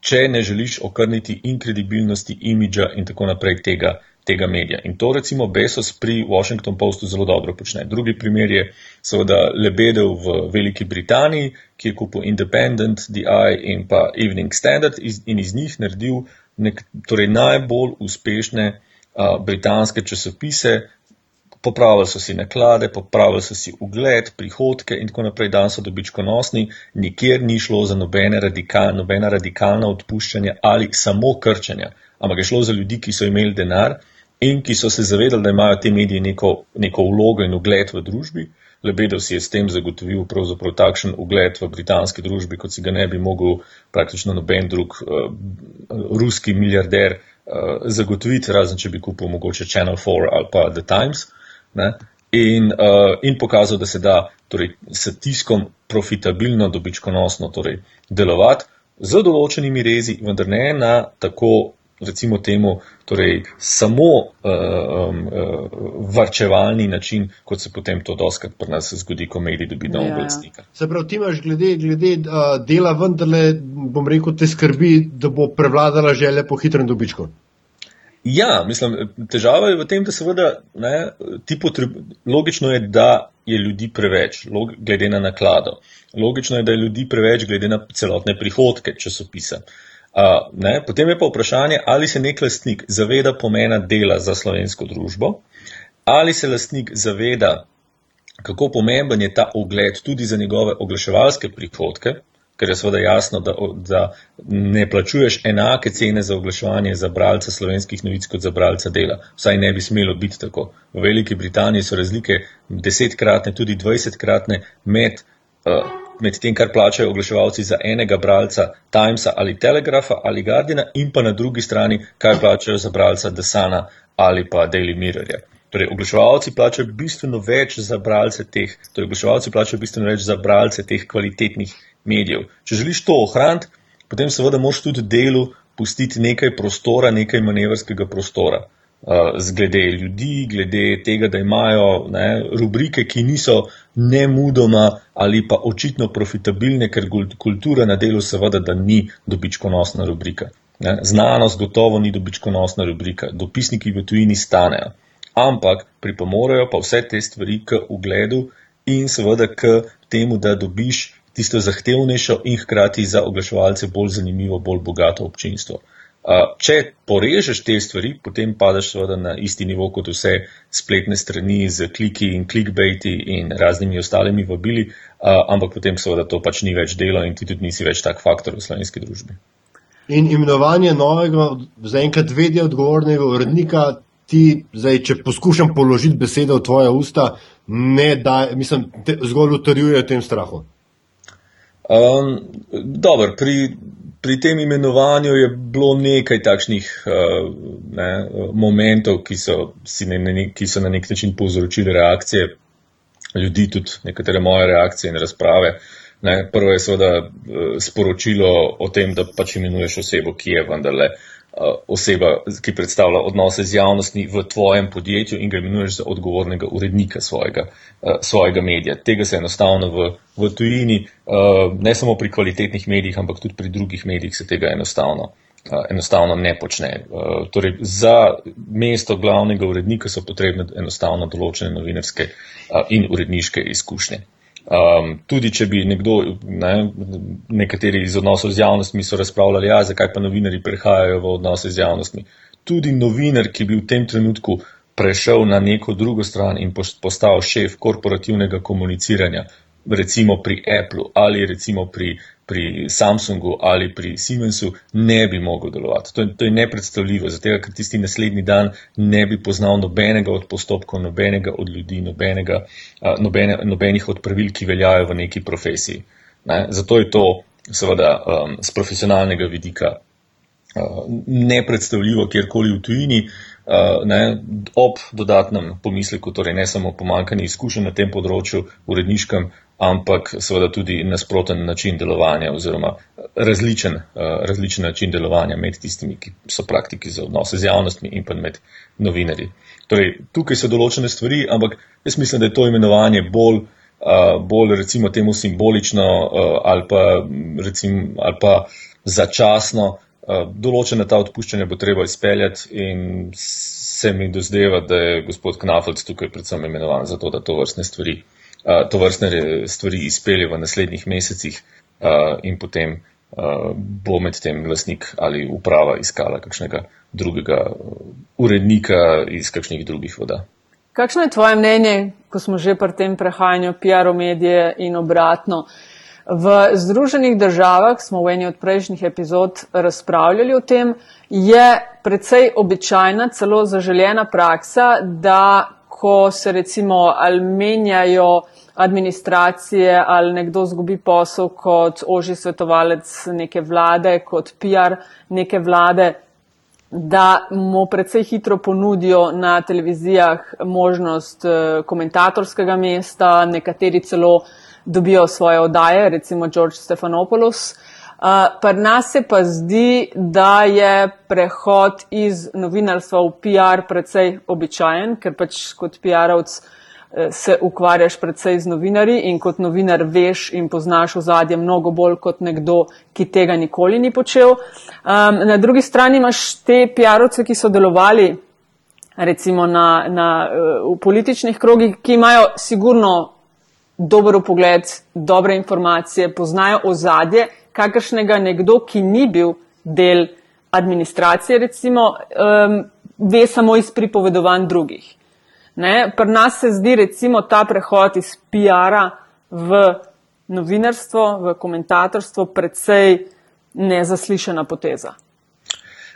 če ne želiš okrniti in kredibilnosti, imidža in tako naprej tega, tega medija. In to recimo Besos pri Washington Postu zelo dobro počne. Drugi primer je seveda Lebedev v Veliki Britaniji, ki je kupil Independent, The Eye in pa Evening Standard in iz njih naredil nek, torej najbolj uspešne uh, britanske časopise, popravili so si naklade, popravili so si ugled, prihodke in tako naprej, dan so dobičkonosni, nikjer ni šlo za nobene radikal, nobena radikalna odpuščanja ali samo krčanja, ampak je šlo za ljudi, ki so imeli denar in ki so se zavedali, da imajo te mediji neko, neko vlogo in ugled v družbi. Lebedev si je s tem zagotovil pravzaprav takšen ugled v britanski družbi, kot si ga ne bi mogel praktično noben drug uh, ruski milijarder uh, zagotoviti, razen če bi kupil mogoče Channel 4 ali pa The Times. Uh, ne, in, uh, in pokazal, da se da torej, s tiskom profitabilno, dobičkonosno torej, delovati z določenimi rezi, vendar ne na tako, recimo, temu, torej, samo uh, um, uh, varčevalni način, kot se potem to doskrat pri nas zgodi, ko mediji dobijo nov oblastnik. Ja. Se pravi, ti imaš glede, glede uh, dela, vendarle, bom rekel, te skrbi, da bo prevladala želja po hitrem dobičku. Ja, mislim, težava je v tem, da seveda ne, potreb, logično je, da je ljudi preveč, log, glede na naklado. Logično je, da je ljudi preveč, glede na celotne prihodke časopisa. Uh, ne, potem je pa vprašanje, ali se nek lastnik zaveda pomena dela za slovensko družbo, ali se lastnik zaveda, kako pomemben je ta ogled tudi za njegove oglaševalske prihodke, ker je seveda jasno, da, da ne plačuješ enake cene za oglaševanje za bralca slovenskih novic kot za bralca dela. Vsaj ne bi smelo biti tako. V Veliki Britaniji so razlike desetkratne, tudi dvajsetkratne med. Uh, Med tem, kar plačajo oglaševalci za enega bralca Timesa ali Telegrafa ali Guardiana, in pa na drugi strani, kaj plačajo za bralca Desana ali pa Daily Mirrorja. Torej, oglaševalci plačajo bistveno več za bralce teh, torej, oglaševalci plačajo bistveno več za bralce teh kvalitetnih medijev. Če želiš to ohraniti, potem seveda moš tudi delu pustiti nekaj prostora, nekaj manevrskega prostora. Uh, glede ljudi, glede tega, da imajo ne, rubrike, ki niso ne mudoma ali pa očitno profitabilne, ker kultura na delu seveda, da ni dobičkonosna rubrika. Ne. Znanost gotovo ni dobičkonosna rubrika, dopisniki v tujini stanejo, ampak pripomorejo pa vse te stvari k ugledu in seveda k temu, da dobiš tisto zahtevnejšo in hkrati za oglaševalce bolj zanimivo, bolj bogato občinstvo. Če porežeš te stvari, potem padeš seveda na isti nivo kot vse spletne strani z kliki in clickbaiti in raznimi ostalimi vabili, ampak potem seveda to pač ni več delo in ti tudi nisi več tak faktor v slovenski družbi. In imenovanje novega, zaenkrat vedje odgovornega urednika, ti zdaj, če poskušam položiti besedo v tvoje usta, ne da, mislim, te zgolj utrjuje tem strahu. Um, dobro, pri, pri tem imenovanju je bilo nekaj takšnih uh, ne, momentov, ki so, ne, ne, ki so na nek način povzročili reakcije ljudi, tudi nekatere moje reakcije in razprave. Ne, prvo je seveda uh, sporočilo o tem, da pač imenuješ osebo, ki je vendarle uh, oseba, ki predstavlja odnose z javnostmi v tvojem podjetju in ga imenuješ za odgovornega urednika svojega, svojega medija. Tega se enostavno v, v tujini, ne samo pri kvalitetnih medijih, ampak tudi pri drugih medijih se tega enostavno, enostavno ne počne. Torej, za mesto glavnega urednika so potrebne enostavno določene novinarske in uredniške izkušnje. Um, tudi če bi nekdo, ne, nekateri iz odnosov z javnostmi so razpravljali, ja, zakaj pa novinari prehajajo v odnose z javnostmi. Tudi novinar, ki bi v tem trenutku prešel na neko drugo stran in postal šef korporativnega komuniciranja, recimo pri Apple ali recimo pri pri Samsungu ali pri Siemensu ne bi mogel delovati. To je, to je nepredstavljivo, zato ker tisti naslednji dan ne bi poznal nobenega od postopkov, nobenega od ljudi, nobenega, nobene, nobenih od pravil, ki veljajo v neki profesiji. Ne? Zato je to seveda um, z profesionalnega vidika uh, nepredstavljivo kjerkoli v tujini. Uh, ne, ob dodatnem pomisleku, torej ne samo pomankanje izkušenj na tem področju, uredniškem, ampak seveda tudi nasproten način delovanja oziroma različen, eh, različen način delovanja med tistimi, ki so praktiki za odnose z javnostmi in pa med novinarji. Torej, tukaj so določene stvari, ampak jaz mislim, da je to imenovanje bolj, eh, bolj recimo temu simbolično eh, ali pa, recimo, ali pa začasno. Določene ta odpuščanja bo treba izpeljati in se mi dozdeva, da je gospod Knafelc tukaj predvsem imenovan za to, da to vrstne stvari to vrstne stvari izpelje v naslednjih mesecih in potem bo med tem lasnik ali uprava iskala kakšnega drugega urednika iz kakšnih drugih voda. Kakšno je tvoje mnenje, ko smo že pri tem prehajanju PR-o medije in obratno? V Združenih državah smo v eni od prejšnjih epizod razpravljali o tem, je precej običajna, celo zaželjena praksa, da ko se recimo ali menjajo administracije ali nekdo zgubi posel kot oži svetovalec neke vlade, kot PR neke vlade, da mu predvsej hitro ponudijo na televizijah možnost eh, komentatorskega mesta, nekateri celo dobijo svoje odaje, recimo George Stephanopoulos. Pri nas se pa zdi, da je prehod iz novinarstva v PR precej običajen, ker pač kot PR-ovc eh, se ukvarjaš predvsej z novinarji in kot novinar veš in poznaš ozadje mnogo bolj kot nekdo, ki tega nikoli ni počel. Um, na drugi strani imaš te PR-ovce, ki so delovali recimo na, na, eh, v političnih krogih, ki imajo sigurno dober pogled, dobre informacije, poznajo ozadje kakršnega nekdo, ki ni bil del administracije, recimo, um, ve samo iz pripovedovanj drugih. Ne? Pri nas se zdi recimo ta prehod iz PR-a v novinarstvo, v komentatorstvo predvsej nezaslišana poteza.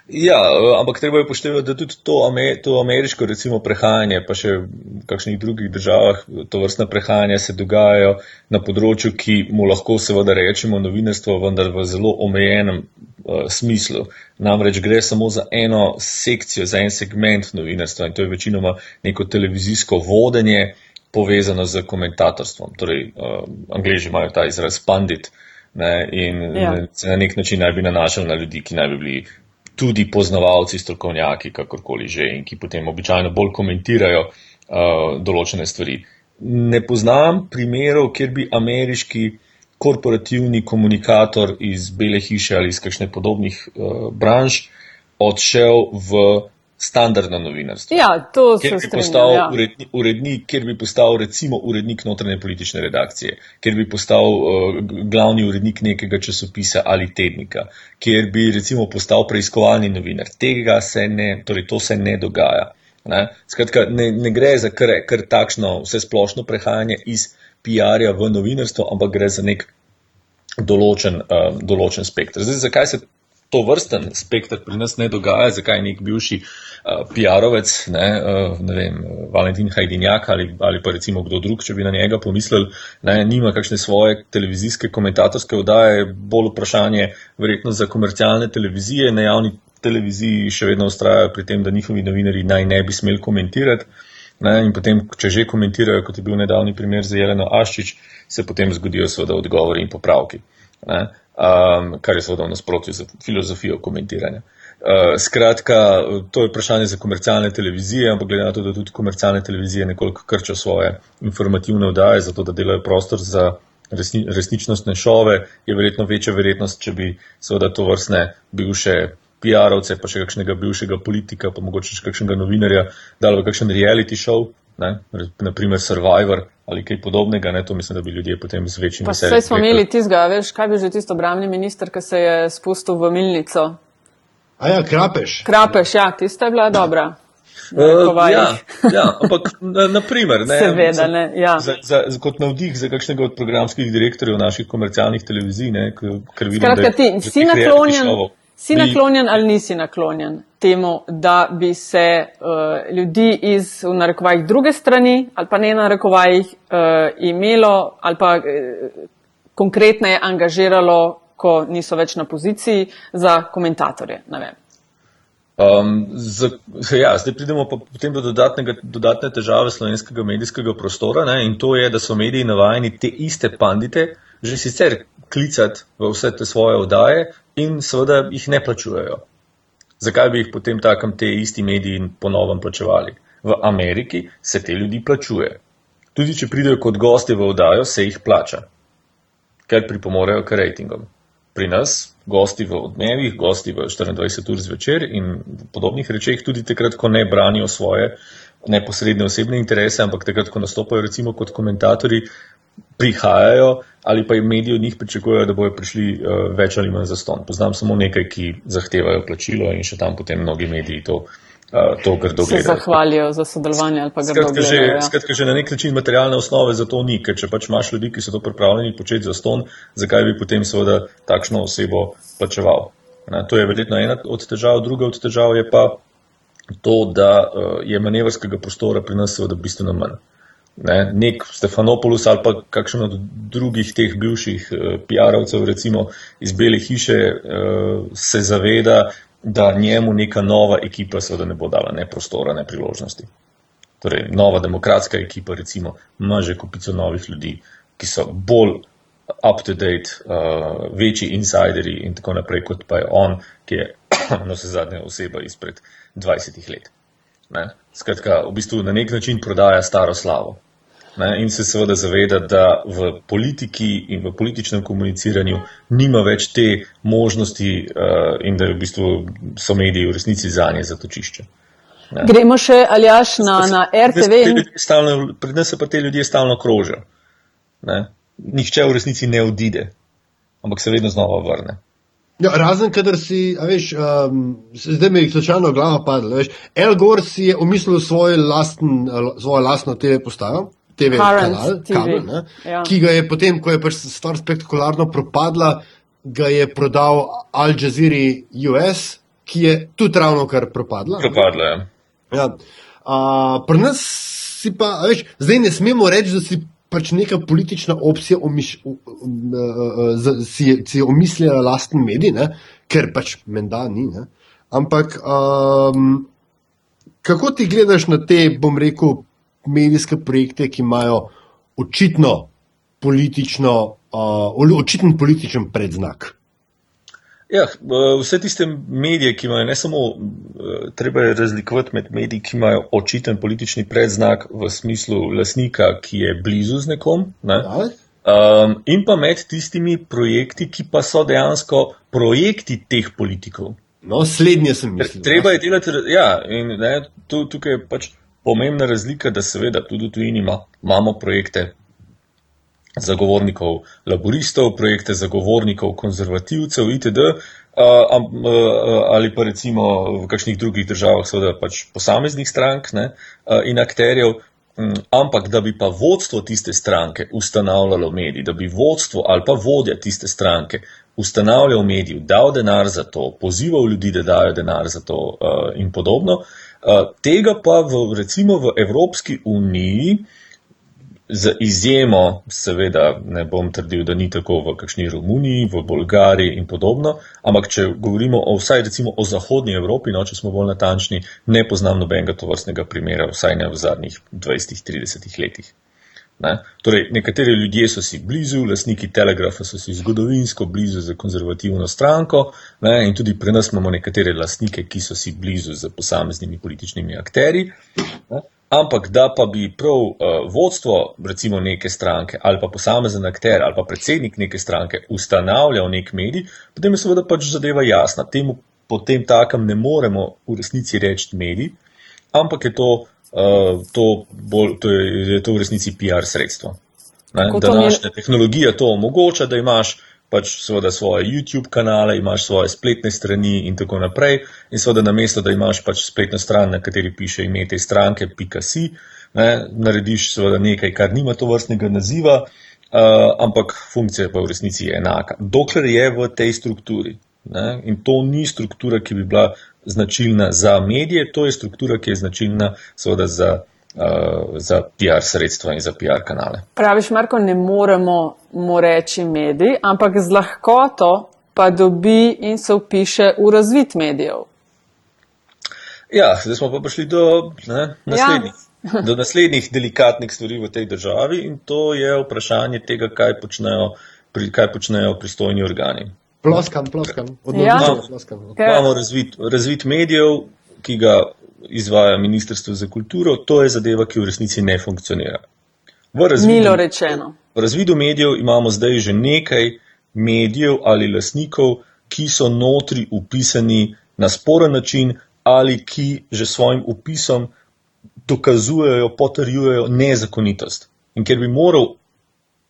Ja, ampak treba je poštevati, da tudi to, to ameriško recimo, prehajanje, pa še v kakšnih drugih državah, to vrstne prehajanje se dogajajo na področju, ki mu lahko seveda rečemo novinarstvo, vendar v zelo omejenem uh, smislu. Namreč gre samo za eno sekcijo, za en segment novinarstva in to je večinoma neko televizijsko vodenje povezano z komentatorstvom. Torej, uh, angliži imajo ta izraz pandit. Ne, in ja. se na nek način naj bi nanašali na ljudi, ki naj bi bili tudi poznavalci, strokovnjaki, kakorkoli že, in ki potem običajno bolj komentirajo uh, določene stvari. Ne poznam primerov, kjer bi ameriški korporativni komunikator iz Bele hiše ali iz kakšne podobnih uh, branž odšel v standardno novinarstvo. Ja, to se bi postal ja. urednik, urednik, kjer bi postal recimo urednik notranje politične redakcije, kjer bi postal uh, glavni urednik nekega časopisa ali tednika, kjer bi recimo postal preiskovalni novinar. Tega se ne, torej to se ne dogaja. Ne? Skratka, ne, ne gre za kar, kar takšno vse splošno prehajanje iz PR-ja v novinarstvo, ampak gre za nek določen, um, določen spektr. Zdaj, zakaj se to vrsten spektr pri nas ne dogaja, zakaj nek bivši uh, PR-ovec, ne, uh, ne vem, Valentin Hajdinjak ali, ali pa recimo kdo drug, če bi na njega pomislili, ne, nima kakšne svoje televizijske komentatorske vdaje, bolj vprašanje verjetno za komercialne televizije, na javni televiziji še vedno ustrajajo pri tem, da njihovi novinari naj ne bi smeli komentirati. Ne, in potem, če že komentirajo, kot je bil nedavni primer za Jeleno Aščič, se potem zgodijo seveda odgovori in popravki. Ne um, kar je seveda v nasprotju z filozofijo komentiranja. Uh, skratka, to je vprašanje za komercialne televizije, ampak glede na to, da tudi komercialne televizije nekoliko krčijo svoje informativne vdaje, zato da delajo prostor za resni, resničnostne šove, je verjetno večja verjetnost, če bi seveda to vrstne bivše PR-ovce, pa še kakšnega bivšega politika, pa mogoče še kakšnega novinarja, dali v kakšen reality show, ne, naprimer Survivor ali kaj podobnega, ne, to mislim, da bi ljudje potem z večjim veseljem. Vse smo imeli tizga, veš, kaj bi že tisto obramni minister, ki se je spustil v milnico. A ja, krapeš. Krapeš, ja, tista je bila dobra. Uh, ja, ja, ampak naprimer, ne, Seveda, ne, ja. za, za, za, kot navdih za kakšnega od programskih direktorjev naših komercialnih televizij, ne, ker vidim, Skratka, da ti, si naklonjen. Si naklonjen ali nisi naklonjen temu, da bi se uh, ljudi iz, v narekovajih, druge strani ali pa ne narekovajih uh, imelo ali pa uh, konkretneje angažiralo, ko niso več na poziciji za komentatorje? Um, z, ja, zdaj pridemo pa potem do dodatne težave slovenskega medijskega prostora ne, in to je, da so mediji navajeni te iste pandite že sicer klicati v vse te svoje oddaje, in seveda jih ne plačujejo. Zakaj bi jih potem takem te isti mediji ponovno plačevali? V Ameriki se te ljudi plačuje. Tudi če pridejo kot gosti v oddajo, se jih plača, ker pripomorejo k rejtingom. Pri nas, gosti v odmevih, gosti v 24 ur zvečer in podobnih rečeh, tudi takrat, ko ne branijo svoje neposredne osebne interese, ampak takrat, ko nastopajo recimo kot komentatorji, prihajajo ali pa jim mediji od njih pričakujejo, da bojo prišli uh, več ali manj za ston. Poznam samo nekaj, ki zahtevajo plačilo in še tam potem mnogi mediji to. Uh, to grdo gledajo. Se zahvalijo za sodelovanje ali pa grdo skratka, gledajo. Že, ja. Skratka, že na nek način materialne osnove za to ni, ker če pač imaš ljudi, ki so to pripravljeni početi za ston, zakaj bi potem seveda takšno osebo plačeval? Na, to je verjetno ena od težav, druga od težav je pa to, da uh, je manevrskega prostora pri nas seveda bistveno manj. Ne, nek Stefanopoulos ali pa kakšen od drugih teh bivših uh, PR-ovcev, recimo iz Bele hiše, uh, se zaveda, da njemu neka nova ekipa seveda ne bo dala ne prostora, ne priložnosti. Torej, nova demokratska ekipa, recimo, ima že kupico novih ljudi, ki so bolj up-to-date, uh, večji insideri in tako naprej, kot pa je on, ki je na vse zadnje oseba izpred 20 let. Ne? Skratka, v bistvu na nek način prodaja staro slavo. Ne, in se seveda zaveda, da v politiki in v političnem komuniciranju nima več te možnosti uh, in da v bistvu so mediji v resnici za nje zatočišče. Ne. Gremo še aljaš na, na RTV. Pred nas se pa te ljudje stalno krožijo. Nihče v resnici ne odide, ampak se vedno znova vrne. Ja, razen, kadar si, veš, um, zdaj mi je slučajno glava padla. El Gor si je umislil svoj lasten, svojo lastno TV postajo TV Current kanal, TV, kabel, ne, ja. ki ga je potem, ko je pač stvar spektakularno propadla, ga je prodal Al Jazeera US, ki je tudi ravno kar propadla. ne. Propadlo je. Ja. Uh, Pri nas si pa, veš, zdaj ne smemo reči, da si pač neka politična opcija omiš, uh, uh, si, si je omislila lasten medij, ne? ker pač menda ni. Ne? Ampak um, kako ti gledaš na te, bom rekel, medijske projekte, ki imajo očitno politično, uh, očiten političen predznak? Ja, vse tiste medije, ki imajo ne samo, eh, treba je razlikovati med mediji, ki imajo očiten politični predznak v smislu lasnika, ki je blizu z nekom, ne? Um, in pa med tistimi projekti, ki pa so dejansko projekti teh politikov. No, slednje sem mislil. Treba je delati, ja, in ne, tu, tukaj je pač pomembna razlika, da seveda tudi tujini ima, imamo projekte zagovornikov laboristov, projekte zagovornikov konzervativcev itd. Ali pa recimo v kakšnih drugih državah, seveda pač posameznih strank ne, in akterjev. Ampak, da bi pa vodstvo tiste stranke ustanavljalo medij, da bi vodstvo ali pa vodja tiste stranke ustanavljal medij, dal denar za to, pozival ljudi, da dajo denar za to in podobno, tega pa v, recimo v Evropski uniji, z izjemo, seveda ne bom trdil, da ni tako v kakšni Romuniji, v Bolgariji in podobno, ampak če govorimo o vsaj recimo o zahodnji Evropi, no, če smo bolj natančni, ne poznam nobenega tovrstnega primera, vsaj ne v zadnjih 20-30 letih. Ne? Torej, nekateri ljudje so si blizu, lastniki Telegrafa so si zgodovinsko blizu za konzervativno stranko ne? in tudi pri nas imamo nekatere lastnike, ki so si blizu z posameznimi političnimi akteri. Ne? Ampak da pa bi prav uh, vodstvo recimo neke stranke ali pa posamezen akter ali pa predsednik neke stranke ustanavljal nek medij, potem je seveda pač zadeva jasna. Temu potem takem ne moremo v resnici reči medij, ampak je to, to, bolj, to, je, je to v resnici PR sredstvo. Današnja tehnologija to omogoča, da imaš pač seveda svoje YouTube kanale, imaš svoje spletne strani in tako naprej. In seveda na mesto, da imaš pač spletno stran, na kateri piše ime te stranke, pika si, ne, narediš seveda nekaj, kar nima to vrstnega naziva, uh, ampak funkcija pa v resnici je enaka. Dokler je v tej strukturi. Ne, in to ni struktura, ki bi bila značilna za medije, to je struktura, ki je značilna seveda za, uh, za PR sredstva in za PR kanale. Praviš, Marko, ne moremo mu reči medij, ampak z lahkoto pa dobi in se upiše v razvit medijev. Ja, zdaj smo pa prišli do ne, naslednjih, ja. do naslednjih delikatnih stvari v tej državi in to je vprašanje tega, kaj počnejo, pri, kaj počnejo pristojni organi. Ploskam, ploskam, Ja. odnovično ploskam. Ker- Imamo razvit, razvit medijev, ki ga izvaja Ministrstvo za kulturo, to je zadeva, ki v resnici ne funkcionira. V razvidu, v razvidu medijev imamo zdaj že nekaj medijev ali lasnikov, ki so notri upisani na sporen način ali ki že s svojim upisom dokazujejo, potrjujejo nezakonitost. In ker bi moral,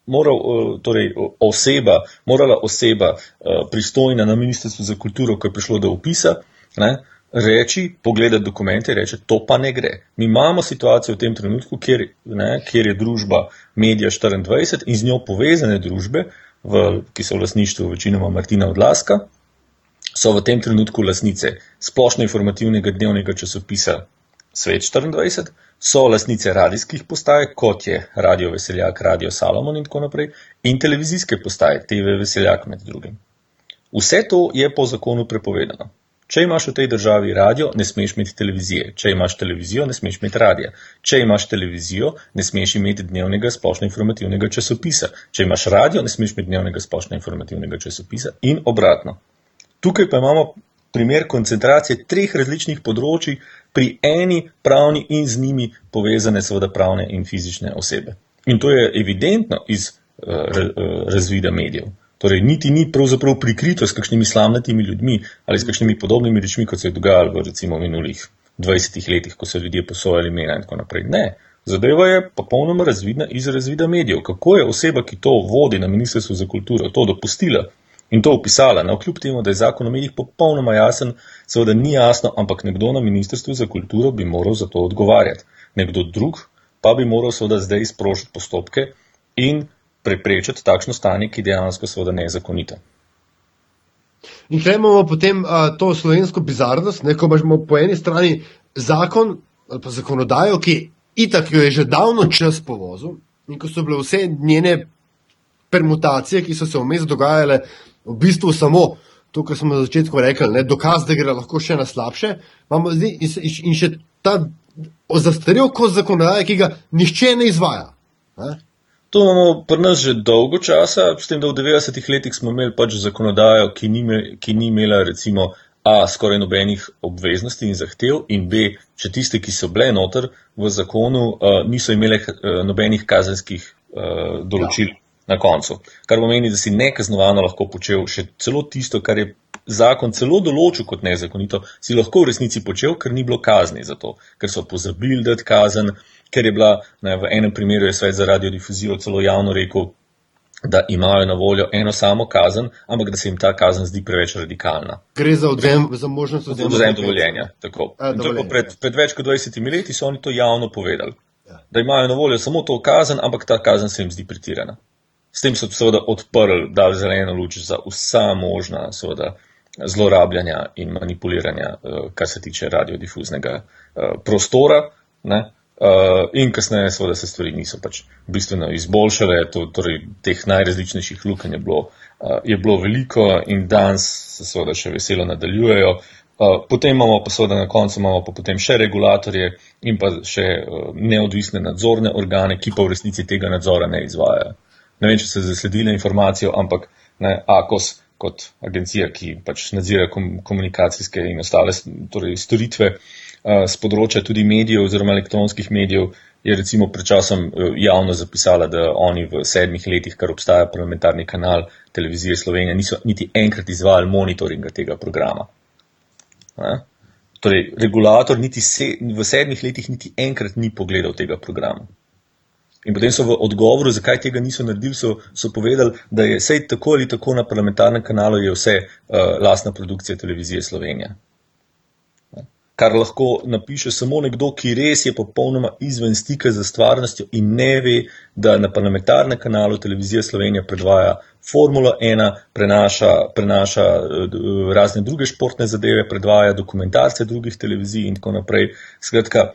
moral eh, torej, oseba, morala oseba eh, pristojna na Ministrstvu za kulturo, ko je prišlo do upisa, ne, reči, pogledati dokumente, reče, to pa ne gre. Mi imamo situacijo v tem trenutku, kjer, ne, kjer je družba Media 24 in z njo povezane družbe, v, ki so v lasništvu večinoma Martina Odlaska, so v tem trenutku lasnice splošno informativnega dnevnega časopisa Svet 24, so lasnice radijskih postaj, kot je Radio Veseljak, Radio Salomon in tako naprej, in televizijske postaje, TV Veseljak med drugim. Vse to je po zakonu prepovedano. Če imaš v tej državi radio, ne smeš imeti televizije. Če imaš televizijo, ne smeš imeti radia. Če imaš televizijo, ne smeš imeti dnevnega splošno informativnega časopisa. Če imaš radio, ne smeš imeti dnevnega splošno informativnega časopisa in obratno. Tukaj pa imamo primer koncentracije treh različnih področji pri eni pravni in z njimi povezane seveda pravne in fizične osebe. In to je evidentno iz uh, ra- razvida medijev. Torej, niti ni pravzaprav prikrito s kakšnimi slamnatimi ljudmi ali s kakšnimi podobnimi rečmi, kot se je dogajalo v recimo minulih 20 letih, ko so ljudje posojali imena in tako naprej. Ne, zadeva je popolnoma razvidna iz razvida medijev. Kako je oseba, ki to vodi na Ministrstvu za kulturo, to dopustila in to opisala, na kljub temu, da je zakon o medijih popolnoma jasen, seveda ni jasno, ampak nekdo na Ministrstvu za kulturo bi moral za to odgovarjati. Nekdo drug pa bi moral seveda zdaj sprožiti postopke in preprečiti takšno stanje, ki dejansko seveda ne je zakonito. In če imamo potem uh, to slovensko bizarnost, ne, ko imamo po eni strani zakon ali pa zakonodajo, ki itak jo je že davno čas povozil in ko so bile vse njene permutacije, ki so se vmes dogajale, v bistvu samo to, kar smo na začetku rekli, ne, dokaz, da gre lahko še na slabše, imamo zdaj in, in še ta zastarel kot zakonodaja, ki ga nihče ne izvaja. Ne. To imamo pri nas že dolgo časa, s tem, da v 90-ih letih smo imeli pač zakonodajo, ki ni, ki ni imela recimo A, skoraj nobenih obveznosti in zahtev, in B, če tiste, ki so bile noter v zakonu, uh, niso imele uh, nobenih kazenskih uh, določil ja. Na koncu. Kar pomeni, da si nekaznovano lahko počel še celo tisto, kar je zakon celo določil kot nezakonito, si lahko v resnici počel, ker ni bilo kazni za to, ker so pozabili dati kazen, ker je bila ne, v enem primeru svet za radiodifuzijo celo javno rekel, da imajo na voljo eno samo kazen, ampak da se jim ta kazen zdi preveč radikalna. Gre za, odvem, za možnost odvzema dovoljenja. Pred, pred več kot 20 leti so oni to javno povedali, ja. da imajo na voljo samo to kazen, ampak ta kazen se jim zdi pretirana. S tem so seveda odprli, dali zeleno luč za vsa možna seveda, zlorabljanja in manipuliranja, eh, kar se tiče radiodifuznega eh, prostora. Ne? Uh, in kasneje, seveda, se stvari niso pač bistveno izboljšale, to, torej teh najrazličnejših lukenj je, uh, je bilo veliko in danes se seveda še veselo nadaljujejo. Potem imamo pa seveda na koncu imamo pa potem še regulatorje in pa še neodvisne nadzorne organe, ki pa v resnici tega nadzora ne izvajajo. Ne vem, če ste zasledili informacijo, ampak ne, AKOS kot agencija, ki pač nadzira kom, komunikacijske in ostale torej, storitve, z področja tudi medijev oziroma elektronskih medijev, je recimo pred časom e, javno zapisala, da oni v sedmih letih, kar obstaja parlamentarni kanal televizije Slovenije, niso niti enkrat izvajali monitoringa tega programa. Ne? Torej, regulator se, v sedmih letih niti enkrat ni pogledal tega programa. In potem so v odgovoru, zakaj tega niso naredili, so, so povedali, da je vse tako ali tako na parlamentarnem kanalu, je vse uh, lastna produkcija televizije Slovenije kar lahko napiše samo nekdo, ki res je popolnoma izven stika z stvarnostjo in ne ve, da na parlamentarnem kanalu televizija Slovenija predvaja Formula 1, prenaša, prenaša eh, razne druge športne zadeve, predvaja dokumentarce drugih televizij in tako naprej. Skratka,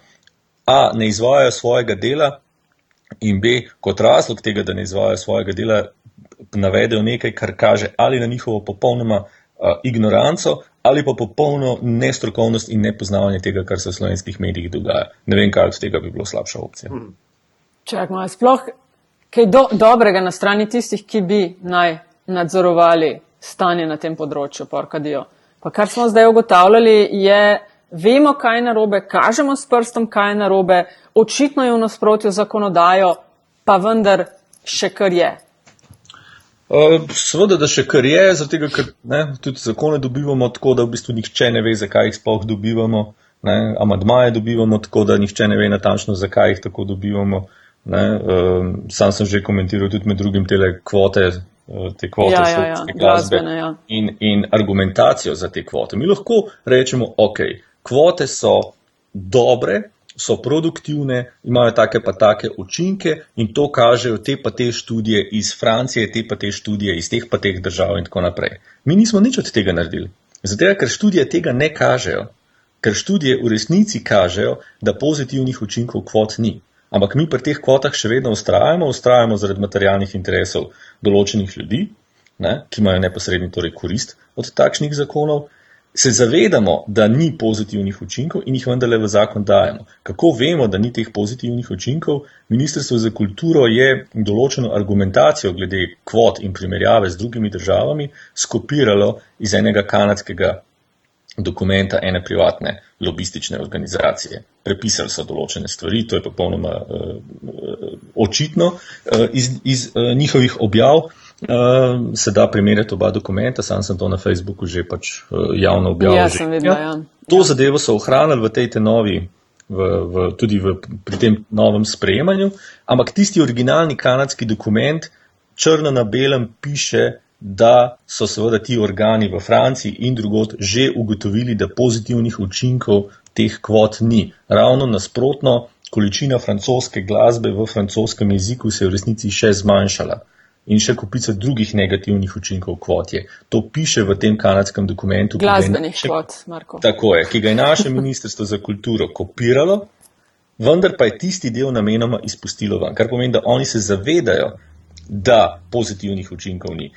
A, ne izvajajo svojega dela in B, kot razlog tega, da ne izvajajo svojega dela, navedejo nekaj, kar kaže ali na njihovo popolnoma uh, ignoranco ali pa popolno nestrokovnost in nepoznavanje tega, kar se v slovenskih medijih dogaja. Ne vem, kaj od tega bi bilo slabša opcija. Hmm. Čakaj, sploh kaj do, dobrega na strani tistih, ki bi naj nadzorovali stanje na tem področju, porkadijo. Pa kar smo zdaj ugotavljali, je, vemo, kaj je narobe, kažemo s prstom, kaj je narobe, očitno je v nasprotju zakonodajo, pa vendar še kar je. Uh, seveda, da še kar je, zato ker ne, tudi zakone dobivamo tako, da v bistvu nihče ne ve, zakaj jih sploh dobivamo. Amadmaje dobivamo tako, da nihče ne ve natančno, zakaj jih tako dobivamo. Uh, sam sem že komentiral tudi med drugim te kvote, uh, te kvote ja, ja, ja. glasbe ja. in, in argumentacijo za te kvote. Mi lahko rečemo, ok, kvote so dobre, so produktivne, imajo take pa take učinke in to kažejo te pa te študije iz Francije, te pa te študije iz teh pa teh držav in tako naprej. Mi nismo nič od tega naredili. Zato, ker študije tega ne kažejo, ker študije v resnici kažejo, da pozitivnih učinkov kvot ni. Ampak mi pri teh kvotah še vedno ustrajamo, ustrajamo zaradi materialnih interesov določenih ljudi, ne, ki imajo neposredni torej korist od takšnih zakonov se zavedamo, da ni pozitivnih učinkov in jih vendarle v zakon dajemo. Kako vemo, da ni teh pozitivnih učinkov? Ministrstvo za kulturo je določeno argumentacijo glede kvot in primerjave z drugimi državami skopiralo iz enega kanadskega dokumenta ene privatne lobistične organizacije. Prepisali so določene stvari, to je popolnoma uh, očitno uh, iz, iz uh, njihovih objav. Uh, se da primerjati oba dokumenta, sam sem to na Facebooku že pač uh, javno objavil. Ja, sem videl. Ja. To ja. zadevo so ohranili v tej te novi, v, v, tudi v, pri tem novem sprejemanju, ampak tisti originalni kanadski dokument črno na belem piše, da so seveda ti organi v Franciji in drugot že ugotovili, da pozitivnih učinkov teh kvot ni. Ravno nasprotno, količina francoske glasbe v francoskem jeziku se je v resnici še zmanjšala. In še kupica drugih negativnih učinkov kvot je. To piše v tem kanadskem dokumentu. Glasbenih kvot, Marko. Tako je, ki ga je naše ministrstvo za kulturo kopiralo, vendar pa je tisti del namenoma izpustilo ven, kar pomeni, da oni se zavedajo, da pozitivnih učinkov ni.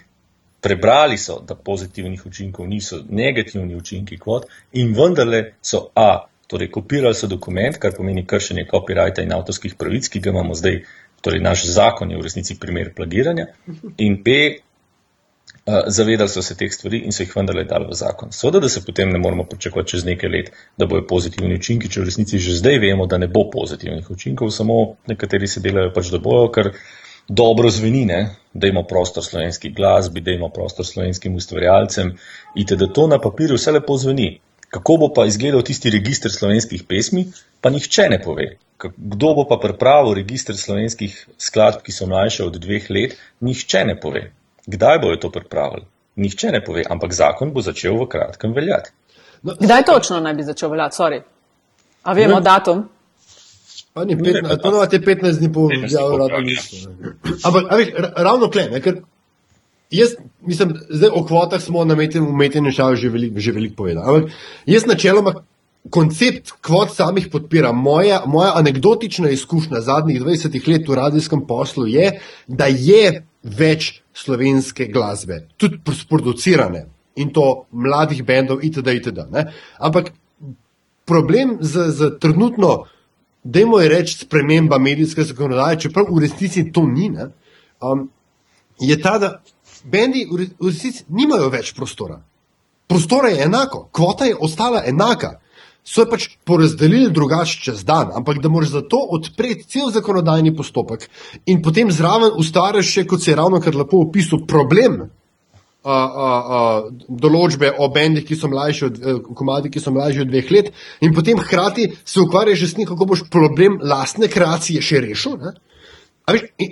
Prebrali so, da pozitivnih učinkov niso negativni učinki kvot in vendarle so A, torej kopirali so dokument, kar pomeni kršenje copyrighta in avtorskih pravic, ki ga imamo zdaj torej naš zakon je v resnici primer plagiranja, in P, uh, zavedali so se teh stvari in so jih vendarle dali v zakon. Seveda, da se potem ne moramo pričakovati čez nekaj let, da bojo pozitivni učinki, če v resnici že zdaj vemo, da ne bo pozitivnih učinkov, samo nekateri se delajo pač, da bojo, ker dobro zveni, da imamo prostor slovenski glasbi, da imamo prostor slovenskim ustvarjalcem, in da to na papirju vse lepo zveni. Kako bo pa izgledal tisti registr slovenskih pesmi, pa nihče ne pove. Kdo bo pa pripravil registr slovenskih skladb, ki so mlajše od dveh let, nihče ne pove. Kdaj bojo to pripravili? Nihče ne pove, ampak zakon bo začel v kratkem veljati. No, Kdaj točno naj bi začel veljati? Sorry. A vemo ne. datum? Pa ni 15, pa no, 15 dni po objavu uradno listu. Ampak, a veš, ravno kle, ne, ker jaz, mislim, zdaj o kvotah smo na umetni šavi že veliko velik povedali. Ampak jaz načeloma koncept kvot samih podpira. Moja, moja anekdotična izkušnja zadnjih 20 let v radijskem poslu je, da je več slovenske glasbe, tudi producirane in to mladih bendov itd. itd. Ampak problem z, z trenutno, dajmo je reči, sprememba medijske zakonodaje, čeprav v resnici to ni, ne, um, je ta, da bendi v resnici nimajo več prostora. Prostora je enako, kvota je ostala enaka so pač porazdelili drugače čez dan, ampak da moraš za to odpreti cel zakonodajni postopek in potem zraven ustvariš še, kot se je ravno kar lepo opisal, problem. Uh, uh, uh, določbe o bendih, ki so mlajši od uh, komadi, ki so mlajši od dveh let, in potem hkrati se ukvarjaš s tem, kako boš problem lastne kreacije še rešil. Viš, Ta del mi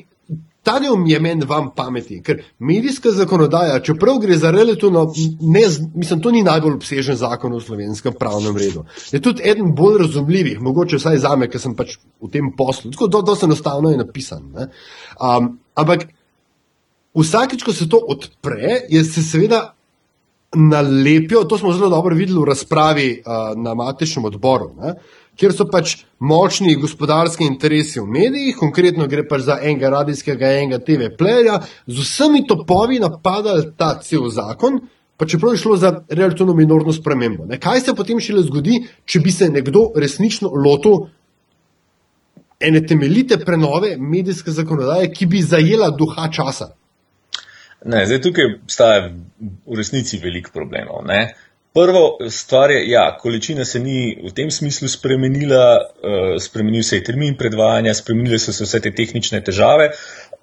je meni vam pameti, ker medijska zakonodaja, čeprav gre za relativno, ne, mislim, to ni najbolj obsežen zakon v slovenskem pravnem redu. Je tudi eden bolj razumljivih, mogoče vsaj za me, ker sem pač v tem poslu. Tako da, dosta enostavno je napisan. Um, ampak vsakeč, ko se to odpre, je se seveda nalepijo, to smo zelo dobro videli v razpravi uh, na matičnem odboru. Ne? Kjer so pač močni gospodarski interesi v medijih, konkretno gre pač za enega radijskega, enega TV pleja, z vsemi topovi napadali ta cel zakon, pa čeprav je šlo za relativno minorno spremembo. Ne? Kaj se potem šele zgodi, če bi se nekdo resnično lotil ene temeljite prenove medijske zakonodaje, ki bi zajela duha časa? Ne, zdaj tukaj obstaja v resnici veliko problemov. Ne? Prvo stvar je, da ja, količina se ni v tem smislu spremenila, uh, spremenil se je termin predvajanja, spremenile so se vse te tehnične težave,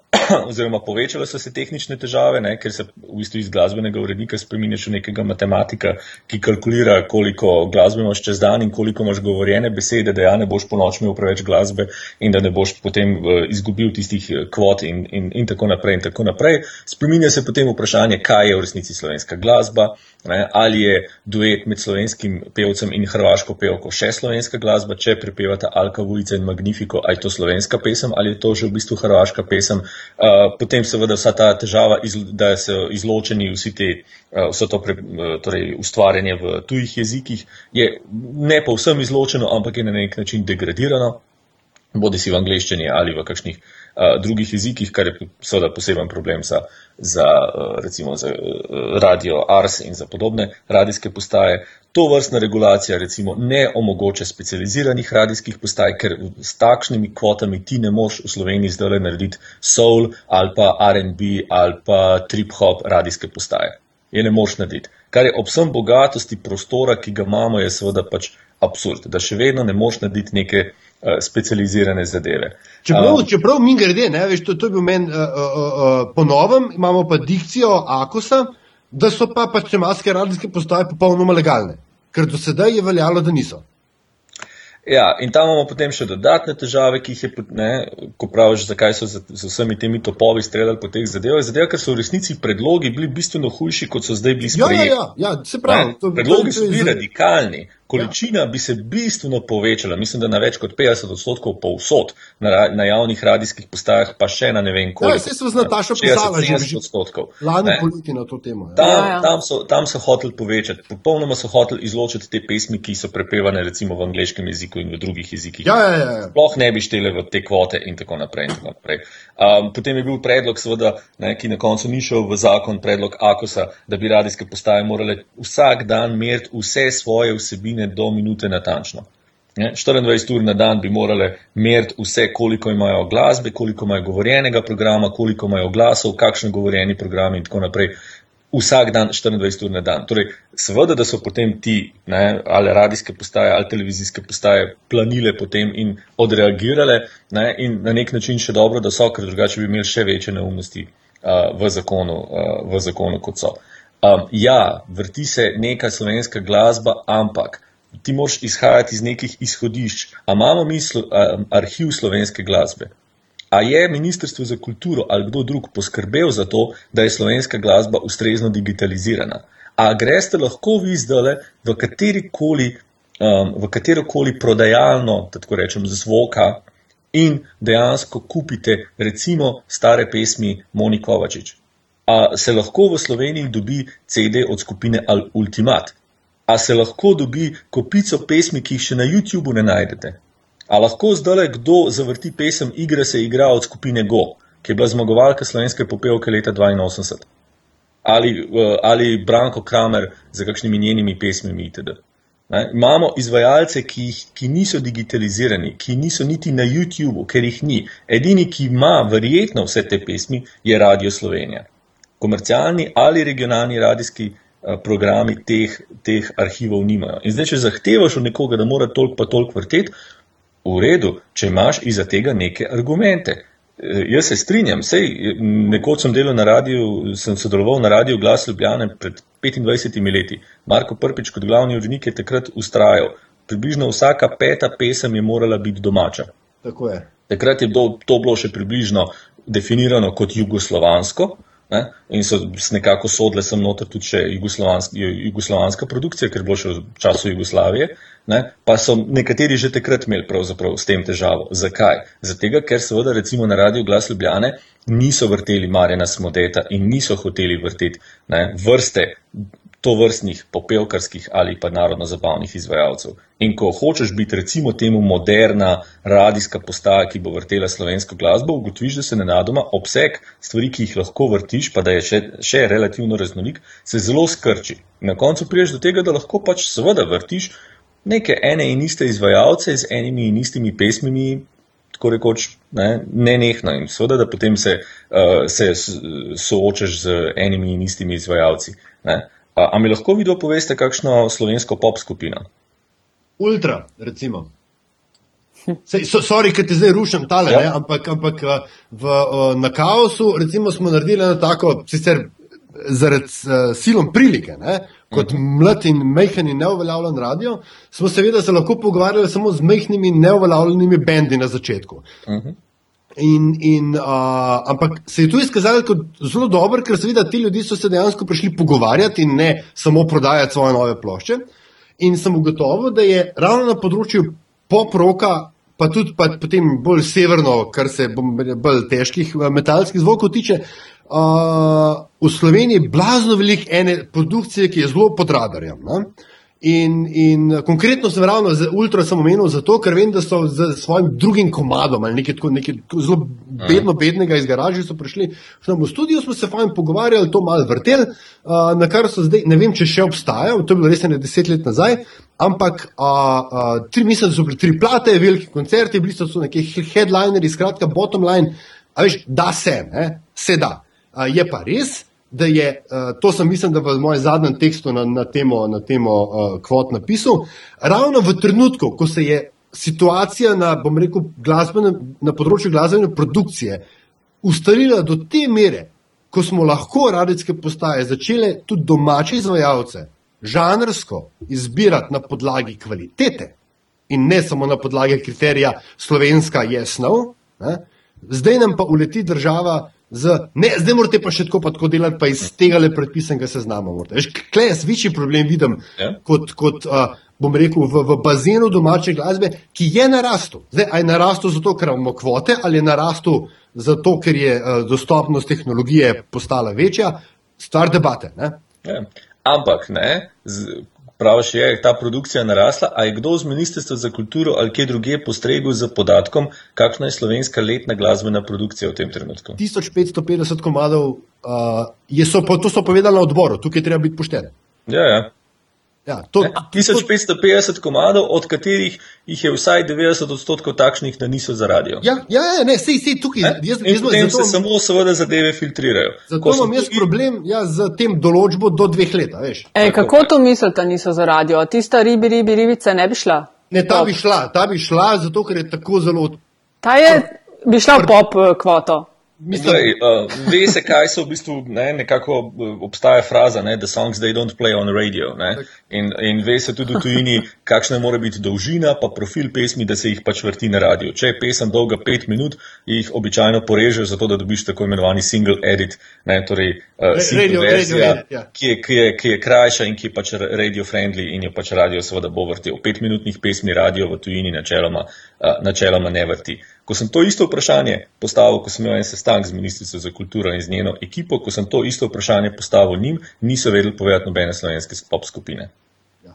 oziroma povečale so se tehnične težave, ne, ker se v bistvu iz glasbenega urednika spremenja še nekega matematika, ki kalkulira, koliko glasbe imaš čez dan in koliko imaš govorjene besede, da ja ne boš po noč imel preveč glasbe in da ne boš potem uh, izgubil tistih eh, kvot in, in, in tako naprej in tako naprej. Spreminja se potem vprašanje, kaj je v resnici slovenska glasba, ne, ali je duet med slovenskim pevcem in hrvaško pevko še slovenska glasba, če prepevata Alka Vujica in Magnifiko, ali je to slovenska pesem ali je to že v bistvu hrvaška pesem. Uh, potem seveda vsa ta težava, iz, da so izločeni vsi te, uh, vse to pre, uh, torej ustvarjanje v tujih jezikih, je ne povsem izločeno, ampak je na nek način degradirano, bodi si v angleščini ali v kakšnih uh, drugih jezikih, kar je seveda poseben problem za, za recimo za radio Ars in za podobne radijske postaje. To vrstna regulacija recimo ne omogoča specializiranih radijskih postaj, ker s takšnimi kvotami ti ne moš v Sloveniji zdaj narediti soul ali pa RB ali pa trip hop radijske postaje. Je ne moš narediti. Kar je ob vsem bogatosti prostora, ki ga imamo, je seveda pač absurd, da še vedno ne moš narediti neke uh, specializirane zadeve. Čeprav, um, čeprav mi grede, ne, veš, to, to je bil meni uh, uh, uh, po novem, imamo pa dikcijo Akosa, da so pa pač maske radijske postaje popolnoma legalne, ker do sedaj je veljalo, da niso. Ja, in tam imamo potem še dodatne težave, ki jih je, ne, ko praviš, zakaj so z, z vsemi temi topovi streljali po teh zadevah. Zadeva, ker so v resnici predlogi bili bistveno hujši, kot so zdaj bili sprejeti. Ja, ja, ja, ja se pravi. To, predlogi so bili radikalni. Količina bi se bistveno povečala, mislim, da na več kot 50 odstotkov povsod, na, na javnih radijskih postajah, pa še na ne vem koliko. Ja, se so z Natašo pisala že 60 odstotkov. Lani poleti na to temo. Ja. Tam, Ja, ja. tam, so, tam so hoteli povečati, popolnoma so hoteli izločiti te pesmi, ki so prepevane recimo v angleškem jeziku in v drugih jezikih. Ja, ja, ja, ja. Sploh ne bi štele v te kvote in tako naprej. In tako naprej. Um, potem je bil predlog, seveda, ne, ki na koncu ni šel v zakon, predlog Akosa, da bi radijske postaje morale vsak dan meriti vse svoje vsebine do minute natančno. Ne, 24 ur na dan bi morale meriti vse, koliko imajo glasbe, koliko imajo govorjenega programa, koliko imajo glasov, kakšen govorjeni program in tako naprej. Vsak dan 24 ur na dan. Torej, seveda, da so potem ti, ne, ali radijske postaje, ali televizijske postaje, planile potem in odreagirale, ne, in na nek način še dobro, da so, ker drugače bi imeli še večje neumnosti uh, v, zakonu, uh, v zakonu, kot so. Um, ja, vrti se neka slovenska glasba, ampak ti moraš izhajati iz nekih izhodišč. A imamo mi slo, um, arhiv slovenske glasbe? A je Ministrstvo za kulturo ali kdo drug poskrbel za to, da je slovenska glasba ustrezno digitalizirana? A greste lahko vi zdaj v katerikoli, um, v katerokoli prodajalno, da tako rečem, zvoka in dejansko kupite recimo stare pesmi Moni Kovačič? A se lahko v Sloveniji dobi CD od skupine Al Ultimat? A se lahko dobi kopico pesmi, ki jih še na YouTubu ne najdete? A lahko zdaj kdo zavrti pesem Igra se igra od skupine Go, ki je bila zmagovalka slovenske popevke leta 82? Ali, ali Branko Kramer za kakšnimi njenimi pesmimi itd. Ne? Imamo izvajalce, ki, jih, ki niso digitalizirani, ki niso niti na YouTubu, ker jih ni. Edini, ki ima verjetno vse te pesmi, je Radio Slovenija. Komercialni ali regionalni radijski programi teh, teh arhivov nimajo. In zdaj, če zahtevaš od nekoga, da mora toliko pa toliko vrteti, v redu, če imaš iza tega neke argumente. Eh, Jaz se strinjam, sej nekoč sem delal na radiju, sem sodeloval na radiju Glas Ljubljane pred 25 leti. Marko Prpič kot glavni urednik je takrat ustrajal. Približno vsaka peta pesem je morala biti domača. Tako je. Takrat je bilo, to bilo še približno definirano kot jugoslovansko. Ne? In so nekako sodle sem noter tudi še jugoslovanska, jugoslovanska produkcija, ker je bilo še v času Jugoslavije. Ne? Pa so nekateri že takrat imeli pravzaprav s tem težavo. Zakaj? Zato, ker seveda recimo na radiju Glas Ljubljane niso vrteli Marjana Smodeta in niso hoteli vrteti ne, vrste to vrstnih popevkarskih ali pa narodno-zabavnih izvajalcev. In ko hočeš biti recimo temu moderna radijska postaja, ki bo vrtela slovensko glasbo, ugotoviš, da se nenadoma obseg stvari, ki jih lahko vrtiš, pa da je še, še relativno raznolik, se zelo skrči. Na koncu priješ do tega, da lahko pač seveda vrtiš neke ene in iste izvajalce z enimi in istimi pesmimi, tako rekoč, ne, nenehno. In seveda, da potem se, uh, se soočaš z enimi in istimi izvajalci. Ne. A, a mi lahko vi poveste, kakšno slovensko pop skupino? Ultra, recimo. Sej, so, sorry, ker te zdaj rušim tale, Ja. ja. ampak, ampak eh, v, na kaosu recimo, smo naredili eno tako, sicer zaradi uh, silom prilike, ne, kot mlad in mehen in neuveljavljen radio, smo seveda se lahko pogovarjali samo z mehkimi neuveljavljenimi bendi na začetku. In, in, uh, ampak se je to izkazalo kot zelo dobro, ker seveda ti ljudje so se dejansko prišli pogovarjati in ne samo prodajati svoje nove plošče. In sem ugotovil, da je ravno na področju pop-roka, pa tudi pa, potem bolj severno, kar se bolj težkih metalskih zvokov tiče, uh, v Sloveniji blazno veliko ene produkcije, ki je zelo pod radarjem. Ne? In, in konkretno sem ravno z Ultra sem omenil zato, ker vem, da so z svojim drugim komadom ali nekaj, tako- nekaj zelo bedno, bednega iz garaže so prišli v studio, smo se fajn pogovarjali, to malo vrtel, uh, na kar so zdaj, ne vem, če še obstajajo, to je bilo res ne deset let nazaj, ampak uh, uh, tri, mislim, da so bili tri plate, veliki koncerti, bili so tu neki headlinerji, skratka, bottom line, a veš, da se, ne, se da. Uh, je pa res, da je, uh, to sem mislim, da v mojem zadnjem tekstu na, na temo, na temo uh, kvot napisal, ravno v trenutku, ko se je situacija na, bom rekel, glasbene, na področju glasbene produkcije ustalila do te mere, ko smo lahko radijske postaje začele tudi domače izvajalce žanrsko izbirati na podlagi kvalitete in ne samo na podlagi kriterija slovenska je snov, ne? zdaj nam pa uleti država z, ne, zdaj morate pa še tako pa tako delati, pa iz tega le predpisanega seznama. Klej jaz večji problem vidim Ja. kot, kot uh, bom rekel, v, v bazenu domače glasbe, ki je narastel. Zdaj, ali je narastel zato, ker imamo kvote, ali je narastel zato, ker je uh, dostopnost tehnologije postala večja, stvar debate. Ja. Ampak, ne, z, praviš, je ta produkcija narasla, a je kdo z Ministrstva za kulturo ali kje druge postregel z podatkom, kakšna je slovenska letna glasbena produkcija v tem trenutku? 1550 komadov, uh, so, to so povedali na odboru, tukaj treba biti pošten. Ja, ja. Ja, to, ne, 1550 komadov, od katerih jih je vsaj 90 odstotkov takšnih, da niso za radio. Ja, ja, ja ne, sej, sej tukaj. Ne? Jaz, jaz, potem zato, se samo seveda zadeve filtrirajo. Zato imam jaz tukaj... problem ja, z tem določbo do dveh let. Ej, kako to mislite, da niso za radio? Tista ribi, ribi, ribica ne bi šla? Ne, ta pop. bi šla, ta bi šla, zato ker je tako zelo. Ta je, bi šla v pop eh, kvoto. Mislim, Zdaj, uh, ve se, kaj so v bistvu, ne, nekako uh, obstaja fraza, ne, the songs they don't play on radio. In, in ve se tudi v tujini, kakšna mora biti dolžina, pa profil pesmi, da se jih pač vrti na radio. Če je pesem dolga pet minut, jih običajno porežeš, zato da dobiš tako imenovani single edit, ne, torej uh, single radio, verzija, radio, ja. ki, je, ki, je, ki je krajša in ki je pač radio friendly in jo pač radio seveda bo vrtel. Petminutnih pesmi radio v tujini načeloma, uh, načeloma ne vrti. Ko sem to isto vprašanje postavil, ko sem imel en sestanek z ministrico za kulturo in z njeno ekipo, ko sem to isto vprašanje postavil njim, niso vedeli povedati nobene slovenske pop skupine. Ja.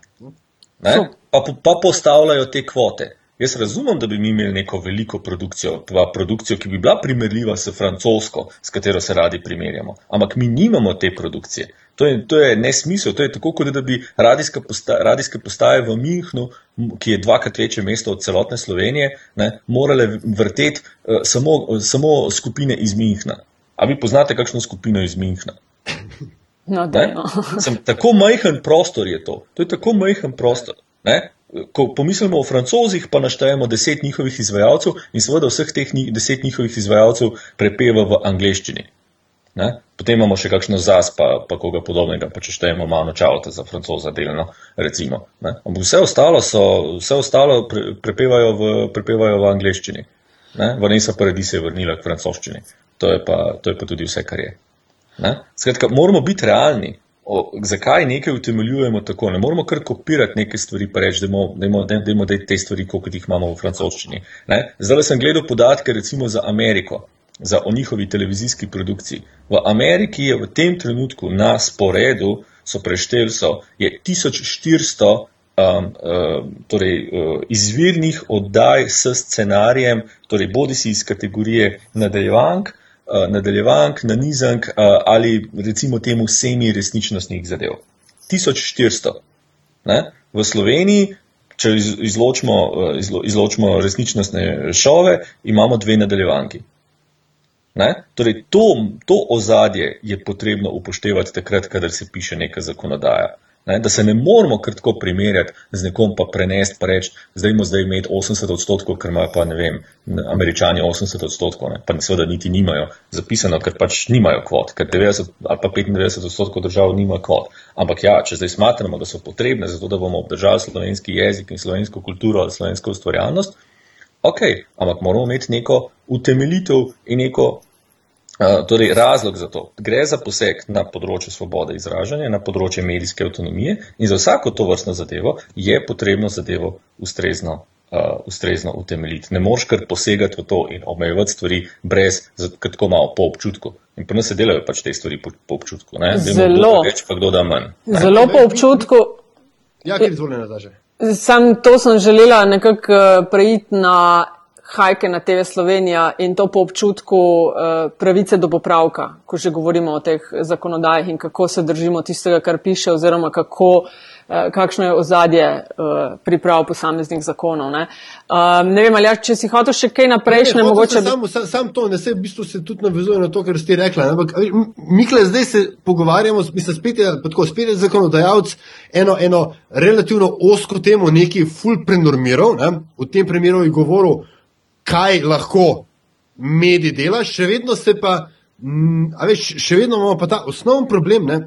Pa, pa postavljajo te kvote. Jaz razumem, da bi mi imeli neko veliko produkcijo, pa produkcijo, ki bi bila primerljiva s francosko, s katero se radi primerjamo. Ampak mi nimamo te produkcije. To je, to je nesmisel. To je tako, kot da bi radijske postaje, v Münchnu, ki je dvakrat večje mesto od celotne Slovenije, ne, morale vrteti uh, samo, samo skupine iz Münchna. A vi poznate kakšno skupino iz Münchna? No, no. Sem, tako majhen prostor je to. To je tako majhen prostor. Ne? Ko pomislimo o francozih, pa naštejemo deset njihovih izvajalcev in seveda vseh teh deset njihovih izvajalcev prepeva v angleščini. Ne? Potem imamo še kakšno zas, pa, pa koga podobnega, pa če štejemo malo čavta za francoza delno, recimo. Vse ostalo, so, vse ostalo pre, prepevajo, v, prepevajo v angleščini. Ne? Vanessa Paradis je vrnila k francoščini. To je, pa, to je pa tudi vse, kar je. Ne? Skratka, moramo biti realni. O, zakaj nekaj utemeljujemo tako? Ne moramo kar kopirati neke stvari, pa reči, da imamo te stvari, kot jih imamo v francoščini. Zdaj sem gledal podatke recimo za Ameriko za o njihovi televizijski produkciji. V Ameriki je v tem trenutku na sporedu, so prešteli, so, je 1400 um, um, torej, uh, izvirnih oddaj s scenarijem, torej bodi si iz kategorije nadaljevank, uh, nadaljevank, nanizank uh, ali recimo temu semi resničnostnih zadev. 1400. Ne? V Sloveniji, če izločimo, uh, izlo, izločimo resničnostne šove, imamo dve nadaljevanki. Ne? Torej, to, to ozadje je potrebno upoštevati takrat, kadar se piše neka zakonodaja. Ne? Da se ne moramo kar tako primerjati z nekom, pa prenesti, pa reči, zdaj imamo zdaj imeti 80 odstotkov, ker imajo pa ne vem, američani 80 odstotkov, ne? pa seveda niti nimajo zapisano, ker pač nimajo kvot, ker 90 ali pa 95 odstotkov držav nima kvot. Ampak ja, če zdaj smatramo, da so potrebne za to, da bomo obdržali slovenski jezik in slovensko kulturo ali slovensko ustvarjalnost, ok, ampak moramo imeti neko utemeljitev in neko torej razlog za to. Gre za poseg na področju svobode izražanja, na področju medijske avtonomije in za vsako to vrstno zadevo je potrebno zadevo ustrezno. Uh, ustrezno utemeljiti. Ne moreš kar posegati v to in omejevati stvari brez, tako malo po občutku. In pa ne se delajo pač te stvari po, po občutku. Zelo. Več, pa kdo da manj. Zelo po občutku. Ja, ker izvoljeno je zaže. Sam to sem želela nekako eh, preiti na hajke na TV Slovenija in to po občutku uh, pravice do popravka, ko že govorimo o teh zakonodajah in kako se držimo tistega, kar piše oziroma kako uh, kakšno je ozadje uh, priprav posameznih zakonov. Ne, um, ne vem, ali ja, če si hotel še kaj naprej, ne, ne mogoče. Sam, sam, sam to, ne se v bistvu se tudi navezuje na to, kar ste rekli. Ampak, Mikle, zdaj se pogovarjamo, mi se spet je, tako, spet je zakonodajalec eno, eno relativno osko temo, neki full prenormiral, ne, v tem primeru je govoril, kaj lahko mediji dela, še vedno se pa, m, a veš, še vedno imamo pa ta osnovni problem, ne,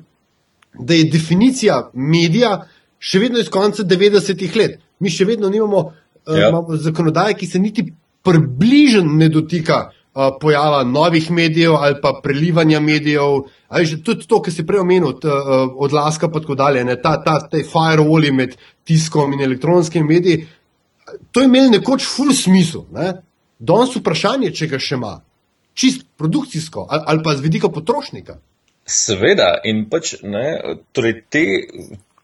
da je definicija medija še vedno iz konca 90-ih let. Mi še vedno nimamo uh, ja. zakonodaje, ki se niti približno ne dotika pojava novih medijev ali pa prelivanja medijev. Ali tudi to, kar si prej omenil, t, uh, odlaska pa tako dalje, ne, ta, ta, te firewalli med tiskom in elektronskimi mediji, to je imelo nekoč full smisel. Ne. Danes vprašanje, če ga še ima, čist produkcijsko ali, ali pa z vidika potrošnika. Seveda, in pač ne, torej te,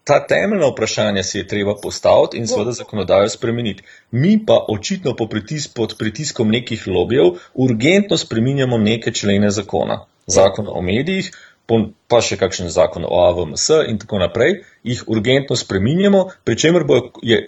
ta temeljna vprašanja si je treba postaviti in seveda zakonodajo spremeniti. Mi pa očitno po pritis, pod pritiskom nekih lobijev urgentno spreminjamo neke člene zakona. Zakon o medijih, pa še kakšen zakon o AVMS in tako naprej, jih urgentno spreminjamo, pri čemer bo je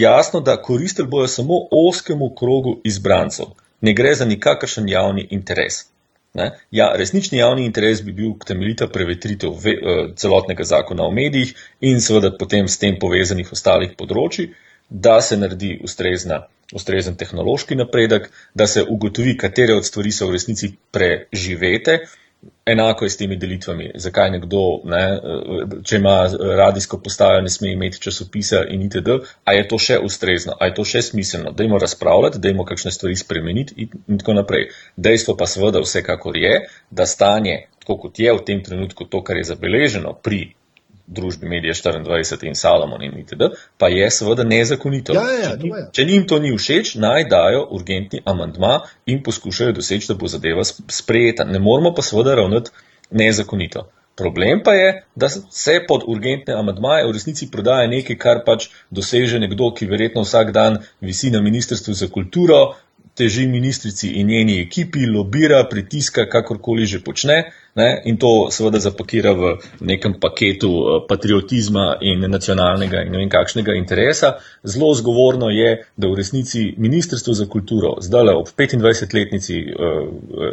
jasno, da koristili bojo samo oskemu krogu izbrancev. Ne gre za nikakršen javni interes. Ne? Ja, resnični javni interes bi bil temeljita prevetritev ve, uh, celotnega zakona o medijih in seveda potem s tem povezanih ostalih področji, da se naredi ustrezna, ustrezen tehnološki napredek, da se ugotovi, katere od stvari so v resnici preživete, Enako je s temi delitvami. Zakaj nekdo, ne, če ima radijsko postajo, ne sme imeti časopisa in itd. A je to še ustrezno, a je to še smiselno? Dajmo razpravljati, dajmo kakšne stvari spremeniti in tako naprej. Dejstvo pa seveda vsekakor je, da stanje, tako kot je v tem trenutku to, kar je zabeleženo pri družbi Medije 24 in Salomon in itd., pa je seveda nezakonito. Ja, ja, če, če njim to ni všeč, naj dajo urgentni amandma in poskušajo doseči, da bo zadeva sprejeta. Ne moramo pa seveda ravnati nezakonito. Problem pa je, da se pod urgentne amadmaje v resnici prodaja nekaj, kar pač doseže nekdo, ki verjetno vsak dan visi na Ministrstvu za kulturo, teži ministrici in njeni ekipi, lobira, pritiska, kakorkoli že počne ne, in to seveda zapakira v nekem paketu eh, patriotizma in nacionalnega in ne vem kakšnega interesa. Zelo zgovorno je, da v resnici Ministrstvo za kulturo zdaj ob 25-letnici uh,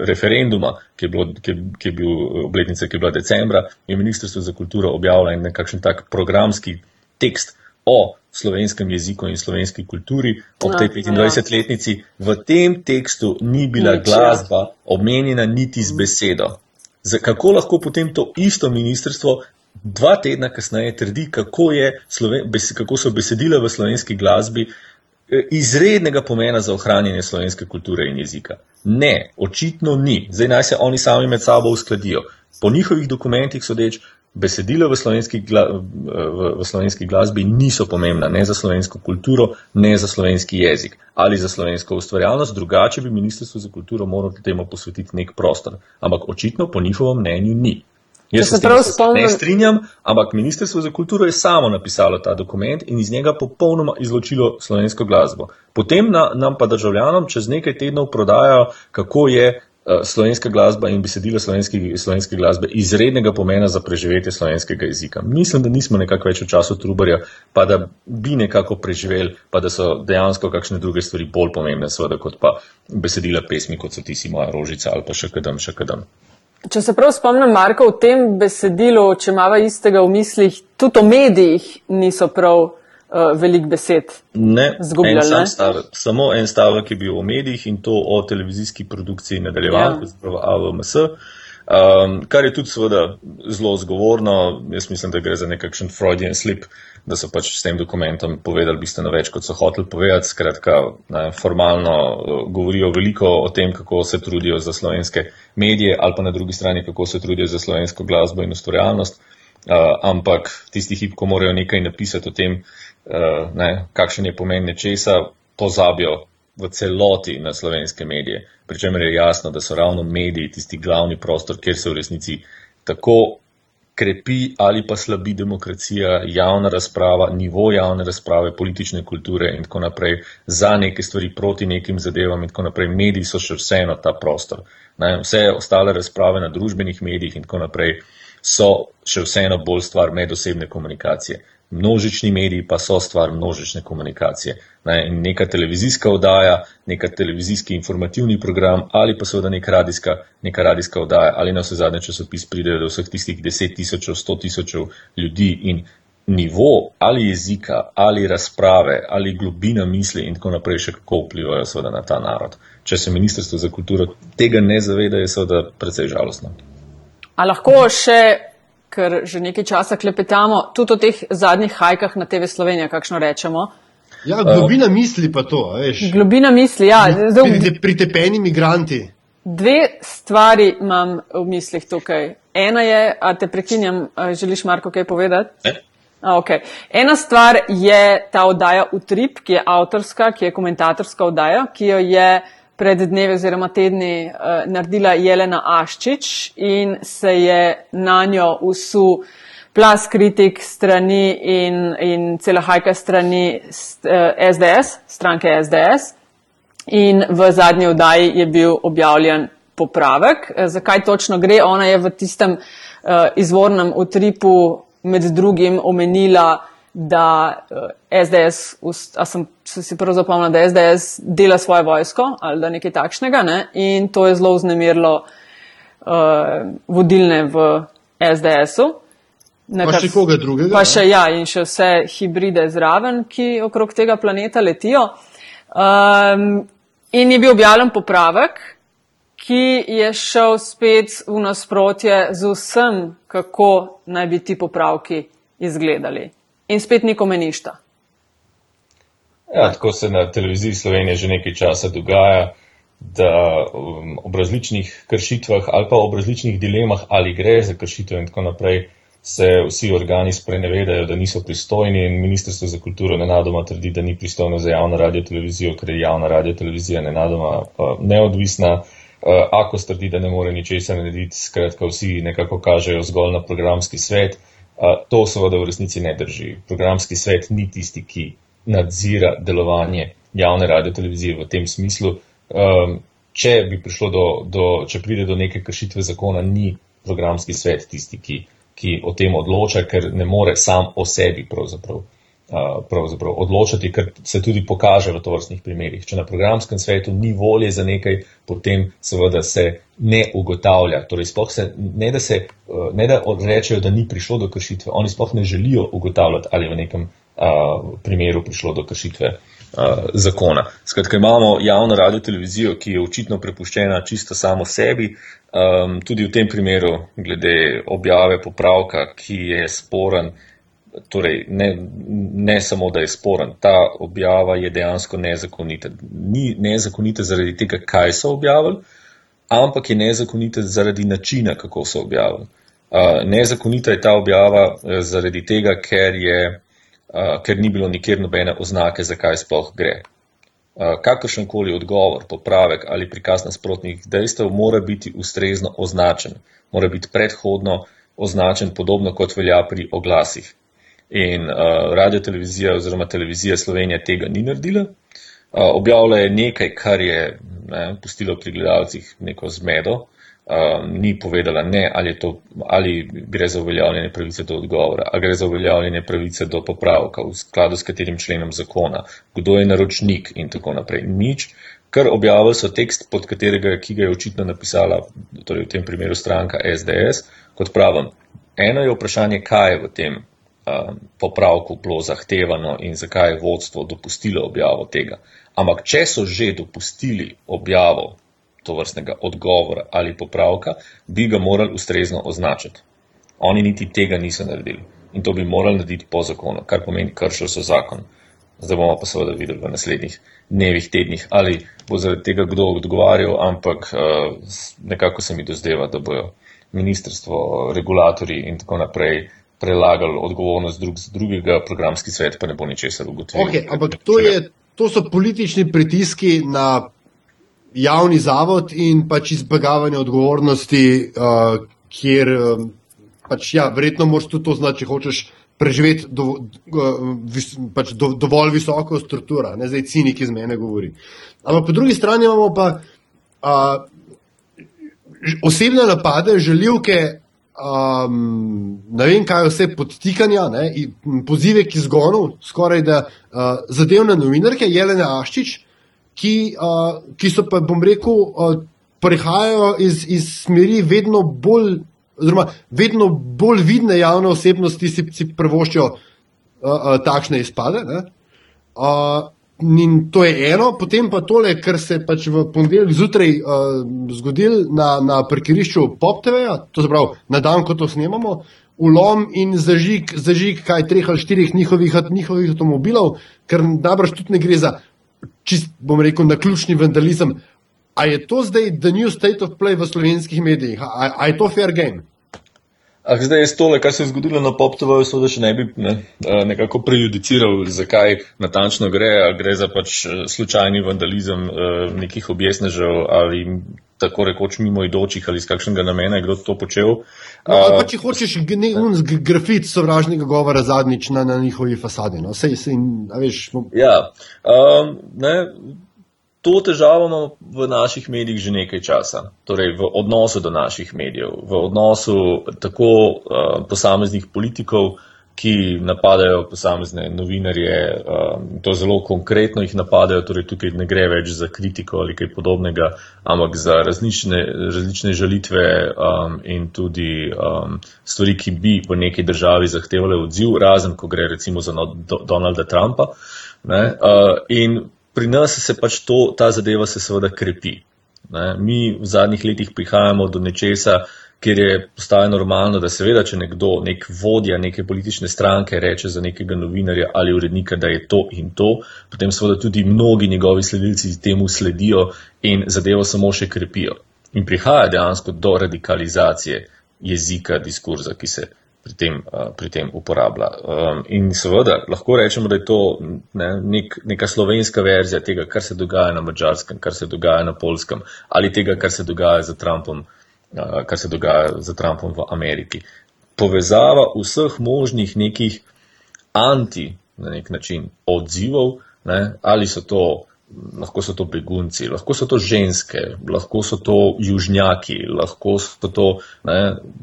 referenduma, ki je, bilo, ki, ki je bil obletnica, ki je bila decembra, je Ministrstvo za kulturo objavilo nekakšen tak programski tekst o slovenskem jeziku in slovenski kulturi ob tej 25-letnici. Ja. V tem tekstu ni bila Nič, ja. glasba ja. omenjena niti z besedo. Z kako lahko potem to isto ministrstvo dva tedna kasneje trdi, kako, Sloven, kako so besedila v slovenski glasbi eh, izrednega pomena za ohranjanje slovenske kulture in jezika? Ne, očitno ni. Zdaj naj se oni sami med sabo uskladijo. Po njihovih dokumentih sodeč, besedila v slovenski, v, v slovenski glasbi niso pomembna ne za slovensko kulturo, ne za slovenski jezik ali za slovensko ustvarjalnost, drugače bi Ministrstvo za kulturo moralo temu posvetiti nek prostor. Ampak očitno po njihovem mnenju ni. Jaz se prav spomnim. Ne strinjam, ampak Ministrstvo za kulturo je samo napisalo ta dokument in iz njega popolnoma izločilo slovensko glasbo. Potem na, nam pa državljanom čez nekaj tednov prodajajo, kako je slovenska glasba in besedila slovenske, slovenske glasbe izrednega pomena za preživetje slovenskega jezika. Mislim, da nismo nekako več v času trubarja, pa da bi nekako preživeli, pa da so dejansko kakšne druge stvari bolj pomembne, seveda, kot pa besedila pesmi, kot so ti si moja rožica ali pa še kadam, še kadam. Če se prav spomnim, Marko, v tem besedilu, če imamo istega v mislih, tudi o medijih niso prav uh, veliko besed. Ne, en ne? Stavek, samo en stavek je bil o medijih in to o televizijski produkciji nadaljevank, ja. AVMS. Um, kar je tudi seveda zelo zgovorno, jaz mislim, da gre za nekakšen Freudian slip, da so pač s tem dokumentom povedali bistveno več, kot so hoteli povedati. Skratka, ne, formalno uh, govorijo veliko o tem, kako se trudijo za slovenske medije, ali pa na drugi strani, kako se trudijo za slovensko glasbo in ustvarjalnost. Uh, ampak tisti hip, ko morajo nekaj napisati o tem, uh, uh, ne, kakšen je pomen nečesa, pozabijo v celoti na slovenske medije. Pričemer je jasno, da so ravno mediji tisti glavni prostor, kjer se v resnici tako krepi ali pa slabi demokracija, javna razprava, nivo javne razprave, politične kulture in tako naprej za neke stvari proti nekim zadevam in tako naprej. Mediji so še vseeno ta prostor. Ne, vse ostale razprave na družbenih medijih in tako naprej so še vseeno bolj stvar medosebne komunikacije množični mediji pa so stvar množične komunikacije. Ne, neka televizijska oddaja, neka televizijski informativni program ali pa seveda neka radijska, neka radijska oddaja ali na vse zadnje časopis pridejo do vseh tistih deset tisočev, sto tisočev ljudi in nivo ali jezika ali razprave ali globina misli in tako naprej še kako vplivajo seveda na ta narod. Če se Ministrstvo za kulturo tega ne zaveda, je seveda precej žalostno. A lahko še ker že nekaj časa klepetamo, tudi o teh zadnjih hajkah na TV Slovenija, kakšno rečemo. Ja, globina misli pa to, veš. Globina misli, ja. Zdaj, Pritepeni migranti. dve stvari imam v mislih tukaj. Ena je, a te prekinjam, želiš Marko kaj povedati? Ne? A, okay. Ena stvar je ta oddaja Utrip, ki je avtorska, ki je komentatorska oddaja, ki jo je pred dnevi oziroma tedni uh, naredila Jelena Aščič in se je na njo usul plas kritik strani in, in cela hajka strani uh, SDS, stranke SDS. In v zadnji oddaji je bil objavljen popravek. Eh, zakaj točno gre? Ona je v tistem uh, izvornem utripu med drugim omenila, da uh, SDS, a sem se si prav zapomnila, da SDS dela svojo vojsko ali da nekaj takšnega ne? in to je zelo vznemirilo uh, vodilne v SDS-u. Pa še koga drugega? Pa še ja, in še vse hibride zraven, ki okrog tega planeta letijo. Um, in je bil objavljen popravek, ki je šel spet v nasprotje z vsem, kako naj bi ti popravki izgledali. In spet nikome ništa. Ja, tako se na televiziji Slovenije že nekaj časa dogaja, da um, ob različnih kršitvah ali pa ob različnih dilemah, ali gre za kršitev in tako naprej, se vsi organi sprenevedajo, da niso pristojni in Ministrstvo za kulturo nenadoma trdi, da ni pristojno za javno radio televizijo, ker je javna radio televizija nenadoma uh, neodvisna. Uh, ako strdi, da ne more ničesar narediti, skratka vsi nekako kažejo zgolj na programski svet. Uh, to seveda v resnici ne drži. Programski svet ni tisti, ki nadzira delovanje javne radio televizije v tem smislu. Um, če bi do, do, če pride do neke kršitve zakona, ni programski svet tisti, ki ki o tem odloča, ker ne more sam o sebi pravzaprav, pravzaprav odločati, ker se tudi pokaže v tovrstnih primerjih. Če na programskem svetu ni volje za nekaj, potem seveda se ne ugotavlja. Torej, se, ne, da se, ne da rečejo, da ni prišlo do kršitve, oni sploh ne želijo ugotavljati, ali je v nekem a, primeru prišlo do kršitve. Zakona. Skratka, imamo javno radio televizijo, ki je očitno prepuščena čisto samo sebi, Um, tudi v tem primeru, glede objave popravka, ki je sporen, torej ne, ne samo, da je sporen, ta objava je dejansko nezakonita. Ni nezakonita zaradi tega, kaj so objavili, ampak je nezakonita zaradi načina, kako so objavili. Uh, nezakonita je ta objava uh, zaradi tega, ker, je, uh, ker ni bilo nikjer nobene oznake, zakaj sploh gre. Eh, kakršen koli odgovor, popravek ali prikaz nasprotnih dejstev mora biti ustrezno označen, mora biti predhodno označen podobno kot velja pri oglasih. In uh, radio televizija oziroma televizija Slovenija tega ni naredila. Uh, objavila je nekaj, kar je ne, pustilo pri gledalcih neko zmedo, uh, um, ni povedala ne, ali, to, ali gre za uveljavljanje pravice do odgovora, ali gre za uveljavljanje pravice do popravka v skladu s katerim členom zakona, kdo je naročnik in tako naprej. Nič, kar objavili so tekst, pod katerega, ki ga je očitno napisala, torej v tem primeru stranka SDS, kot pravim. Eno je vprašanje, kaj je v tem um, popravku bilo zahtevano in zakaj je vodstvo dopustilo objavo tega. Ampak, če so že dopustili objavo to vrstnega odgovora ali popravka, bi ga morali ustrezno označiti. Oni niti tega niso naredili in to bi morali narediti po zakonu, kar pomeni, kršili so zakon. Zdaj bomo pa seveda videli v naslednjih dnevih, tednih, ali bo zaradi tega kdo odgovarjal, ampak uh, nekako se mi dozdeva, da bojo ministrstvo, regulatori in tako naprej prelagali odgovornost drug drugega, programski svet pa ne bo ničesar ugotovil. Okay, ampak to, je, to so politični pritiski na javni zavod in pač izbjegavanje odgovornosti, uh, kjer um, pač, ja, verjetno moraš tudi to znati, če hočeš preživeti do, uh, vis, pač do, dovolj visoko strukturo, ne zdaj cinik iz mene govori. Ampak po drugi strani imamo pa uh, osebne napade, želivke. Um, ne vem, kaj vse podtikanja, ne, pozive k izgonu, skoraj da uh, zadevne novinarke, Jelene Aščič, ki, uh, ki so pa, bom rekel, uh, prihajajo iz, iz smeri vedno bolj, oziroma vedno bolj vidne javne osebnosti, si, si prvoščijo uh, uh, takšne izpade. Uh, in to je eno, potem pa tole, kar se je pač v ponedeljek zjutraj uh, zgodil na, na parkirišču PopTV, to se pravi na dan, ko to snemamo. Ulom in zažig, zažig kaj treh ali štirih njihovih, njihovih avtomobilov, ker najbrž tudi ne gre za čist, bom rekel, na ključni vandalizem, A je to zdaj the new state of play v slovenskih medijih? A, a je to fair game? Ah, zdaj je tole, kar se je zgodilo na PopTV, so da še ne bi ne, nekako prejudiciral, zakaj natančno gre. Gre za pač slučajni vandalizem nekih objesnežev ali tako rekoč mimo idočih ali iz kakšnega namena je kdo to počel. No, ali pa če hočeš grafit sovražnega govora zadnjič na, na njihovi fasadi. No? Sej, sej, veš, ja, um, ne, To težavo imamo v naših medijih že nekaj časa, torej v odnosu do naših medijev, v odnosu tako uh, posameznih politikov, ki napadajo posamezne novinarje, um, to zelo konkretno jih napadajo, torej tukaj ne gre več za kritiko ali kaj podobnega, ampak za različne, različne žalitve um, in tudi um, stvari, ki bi v neki državi zahtevale odziv, razen ko gre recimo za no, do, Donalda Trumpa. Ne, uh, in pri nas se pač to, ta zadeva se seveda krepi. Ne? Mi v zadnjih letih prihajamo do nečesa, kjer je postaje normalno, da seveda, če nekdo, nek vodja neke politične stranke reče za nekega novinarja ali urednika, da je to in to, potem seveda tudi mnogi njegovi sledilci temu sledijo in zadevo samo še krepijo. In prihaja dejansko do radikalizacije jezika, diskurza, ki se pri tem, pri tem uporablja. Um, in seveda lahko rečemo, da je to ne, nek, neka slovenska verzija tega, kar se dogaja na mačarskem, kar se dogaja na polskem ali tega, kar se dogaja za Trumpom, kar se dogaja za Trumpom v Ameriki. Povezava vseh možnih nekih anti na nek način odzivov, ne, ali so to lahko so to begunci, lahko so to ženske, lahko so to južnjaki, lahko so to, ne,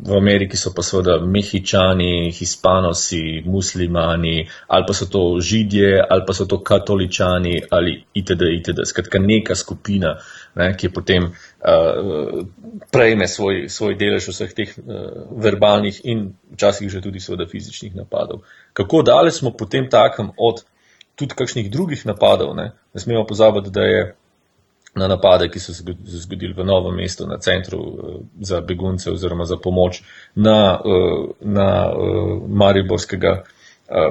v Ameriki so pa seveda mehičani, hispanosi, muslimani, ali pa so to židje, ali pa so to katoličani, ali itd. itd. Skratka, neka skupina, ne, ki potem uh, prejme svoj, svoj delež vseh teh uh, verbalnih in včasih že tudi seveda fizičnih napadov. Kako daleč smo potem takem od tudi kakšnih drugih napadov. Ne, ne smemo pozabiti, da je na napade, ki so se zgodili v novem mestu, na centru uh, za begunce oziroma za pomoč na, na Mariborskega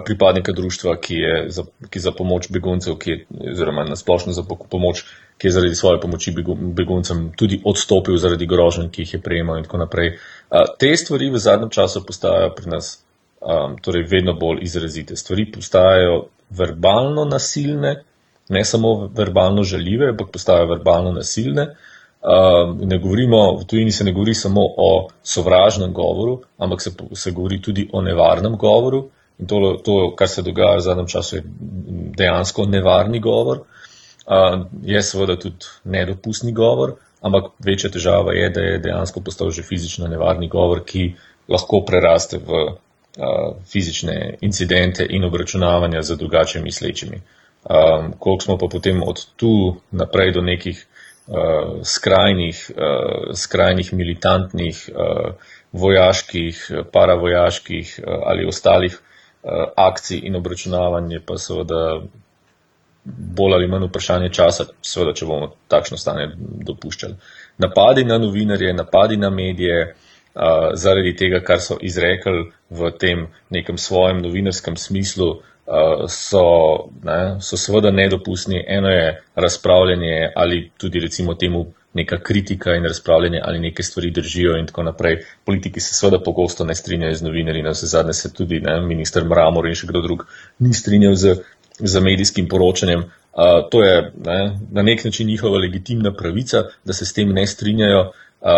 pripadnika društva, ki je za, ki za pomoč beguncev, ki je, oziroma na splošno za pomoč, ki je zaradi svoje pomoči beguncem tudi odstopil zaradi groženj, ki jih je prejemal in tako naprej. Uh, te stvari v zadnjem času postajajo pri nas um, torej vedno bolj izrazite. Stvari postajajo verbalno nasilne, ne samo verbalno žaljive, ampak postajajo verbalno nasilne. Um, ne govorimo, v tujini se ne govori samo o sovražnem govoru, ampak se, se govori tudi o nevarnem govoru. In to, to, kar se dogaja v zadnjem času, je dejansko nevarni govor. Um, je seveda tudi nedopustni govor, ampak večja težava je, da je dejansko postal že fizično nevarni govor, ki lahko preraste v fizične incidente in obračunavanja z drugače mislečimi. Um, koliko smo pa potem od tu naprej do nekih uh, skrajnih, uh, skrajnih militantnih, uh, vojaških, paravojaških uh, ali ostalih uh, akcij in obračunavanje, pa seveda bolj ali manj vprašanje časa, seveda, če bomo takšno stanje dopuščali. Napadi na novinarje, napadi na medije, zaradi tega, kar so izrekli v tem nekem svojem novinarskem smislu, uh, so, ne, so seveda nedopustni. Eno je razpravljanje ali tudi recimo temu neka kritika in razpravljanje ali neke stvari držijo in tako naprej. Politiki se seveda pogosto ne strinjajo z novinarji, na vse zadnje se tudi ne, minister Mramor in še kdo drug ni strinjal z, z medijskim poročanjem. Uh, to je ne, na nek način njihova legitimna pravica, da se s tem ne strinjajo. Uh,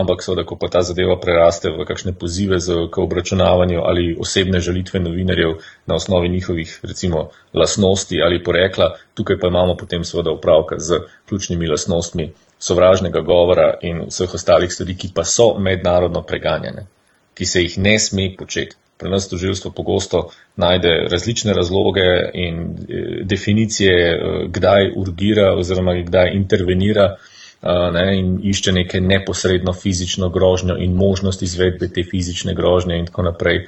ampak seveda, ko pa ta zadeva preraste v kakšne pozive z, k obračunavanju ali osebne žalitve novinarjev na osnovi njihovih, recimo, lasnosti ali porekla, tukaj pa imamo potem seveda upravka z ključnimi lasnostmi sovražnega govora in vseh ostalih stvari, ki pa so mednarodno preganjene, ki se jih ne sme početi. Pri nas toživstvo pogosto najde različne razloge in e, definicije, e, kdaj urgira oziroma kdaj intervenira ne, in išče neke neposredno fizično grožnjo in možnost izvedbe te fizične grožnje in tako naprej.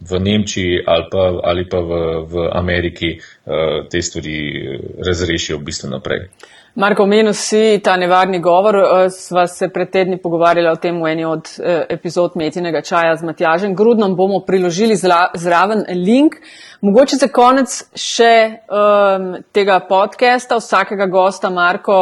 V Nemčiji ali pa, ali pa v, v Ameriki te stvari razrešijo bistveno naprej. Marko, omenil si ta nevarni govor. Eh, sva se pred tedni pogovarjala o tem v eni od eh, epizod Metinega čaja z Matjažem Grudnom. Bomo priložili zraven link. Mogoče za konec še um, tega podcasta, vsakega gosta, Marko,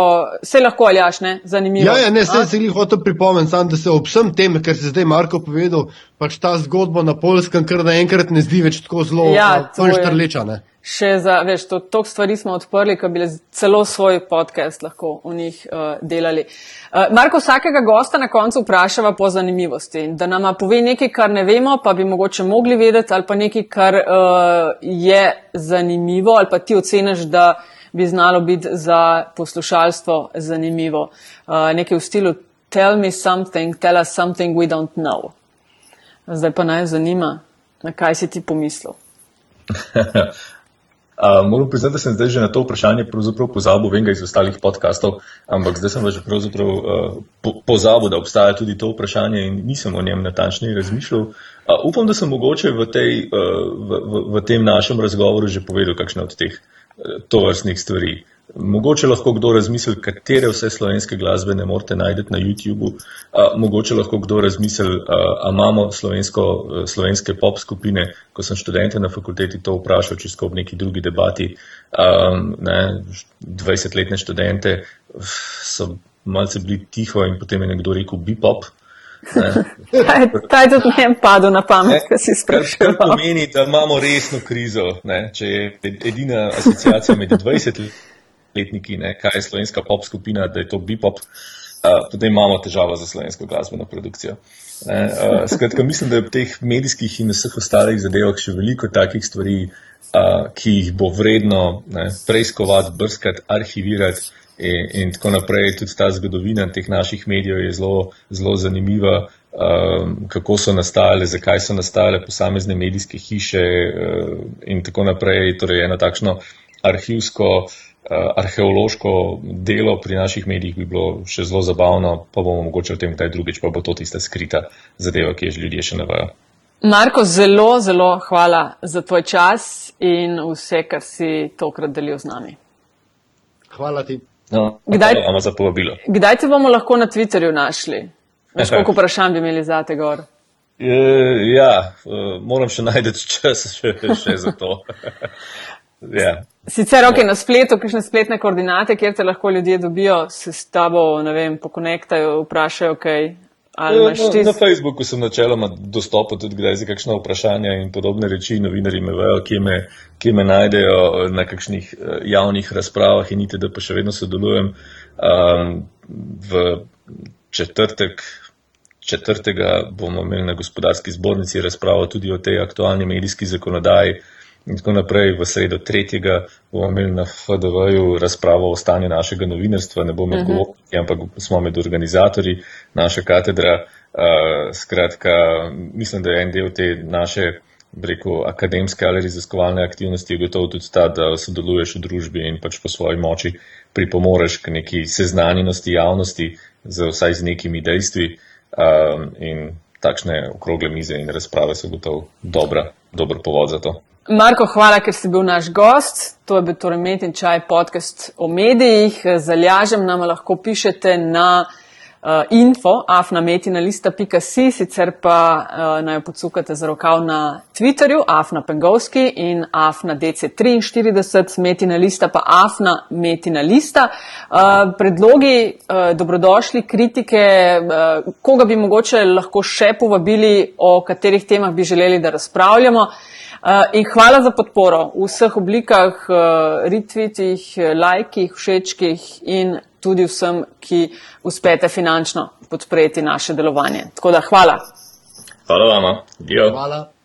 se lahko aljaš, ne? Zanimivo. Ja, ja ne, se jih hotel pripomniti, sam, da se ob vsem tem, kar se zdaj Marko povedal, pač ta zgodba na polskem, kar naenkrat ne zdi več tako zelo ja, štrleča še za, veš, to, toliko stvari smo odprli, ki bi celo svoj podcast lahko v njih uh, delali. Uh, Marko, vsakega gosta na koncu vprašava po zanimivosti, da nama pove nekaj, kar ne vemo, pa bi mogoče mogli vedeti, ali pa nekaj, kar uh, je zanimivo, ali pa ti oceniš, da bi znalo biti za poslušalstvo zanimivo. Uh, nekaj v stilu tell me something, tell us something we don't know. Zdaj pa naj zanima, na kaj si ti pomislil. Uh, moram priznati, da sem zdaj že na to vprašanje pozabil, vem ga iz ostalih podkastov, ampak zdaj sem že pravzaprav uh, po, pozabil, da obstaja tudi to vprašanje in nisem o njem natančneje razmišljal. Uh, upam, da sem mogoče v, tej, uh, v, v, v tem našem razgovoru že povedal kakšne od teh uh, tovrstnih stvari. Uh, Mogoče lahko kdo razmisli, katere vse slovenske glasbe ne morete najti na YouTubu. Uh, mogoče lahko kdo razmisli, ali imamo slovensko, uh, slovenske pop skupine. Ko sem študente na fakulteti to vprašal, če v neki drugi debati, ne, 20-letne študente so malce bili tiho in potem je nekdo rekel bipop. Ta je tudi meni padel na pamet, kaj si sprašuješ. To pomeni, da imamo resno krizo. Ne? Če je edina asociacija med 20 leti letniki, ne, kaj je slovenska pop skupina, da je to bipop, uh, potem imamo težavo za slovensko glasbeno produkcijo. Ne, uh, skratka, mislim, da je v teh medijskih in vseh ostalih zadevah še veliko takih stvari, uh, ki jih bo vredno ne, preiskovati, brskati, arhivirati. In, in tako naprej, tudi ta zgodovina teh naših medijev je zelo, zelo zanimiva, um, kako so nastale, zakaj so nastale posamezne medijske hiše um, in tako naprej. Torej, eno takšno arhivsko uh, Eh, arheološko delo pri naših medijih bi bilo še zelo zabavno, pa bomo mogoče o tem kdaj drugič, pa bo to tista skrita zadeva, ki je ljudje še ne vajo. Marko, zelo, zelo hvala za tvoj čas in vse, kar si tokrat delil z nami. Hvala ti. No, kdaj, hvala za povabilo. Kdaj te bomo lahko na Twitterju našli? Veš, koliko vprašanj bi imeli za te gor? Ja, eh, moram še najti čas še, še za to. ja. Sicer ok, na spletu, kakšne spletne koordinate, kjer te lahko ljudje dobijo, se s tabo, ne vem, pokonektajo, vprašajo, kaj. Ja, na, na Facebooku sem načeloma dostopal tudi kdaj za kakšno vprašanje in podobne reči. Novinari me vejo, kje me, kje me najdejo na kakšnih eh, javnih razpravah in niti, da pa še vedno sodelujem. Um, v četrtek, četrtega bomo imeli na gospodarski zbornici razpravo tudi o tej aktualni medijski zakonodaji in tako naprej. V sredo tretjega bomo imeli na FDV-ju razpravo o stanju našega novinarstva, ne bomo odgovorni, uh -huh. ampak smo med organizatorji naše katedra. Uh, skratka, mislim, da je en del te naše, reko, akademske ali raziskovalne aktivnosti gotovo tudi ta, da sodeluješ v družbi in pač po svoji moči pripomoreš k neki seznanjenosti javnosti z vsaj z nekimi dejstvi. Um, in takšne okrogle mize in razprave so gotovo dobra, dober povod za to. Marko, hvala, ker si bil naš gost. To je bil torej Met in Čaj podcast o medijih. Zaljažem nam lahko pišete na uh, info afnametinalista.si, sicer pa uh, naj podsukate za rokav na Twitterju afna pengovski in afna dc43, metinalista pa afna metinalista. Uh, predlogi, uh, dobrodošli, kritike, uh, koga bi mogoče lahko še povabili, o katerih temah bi želeli, da razpravljamo. Eh, in hvala za podporo v vseh oblikah, uh, retweetih, lajkih, všečkih in tudi vsem, ki uspete finančno podpreti naše delovanje. Tako da hvala. Hvala vama. Hvala.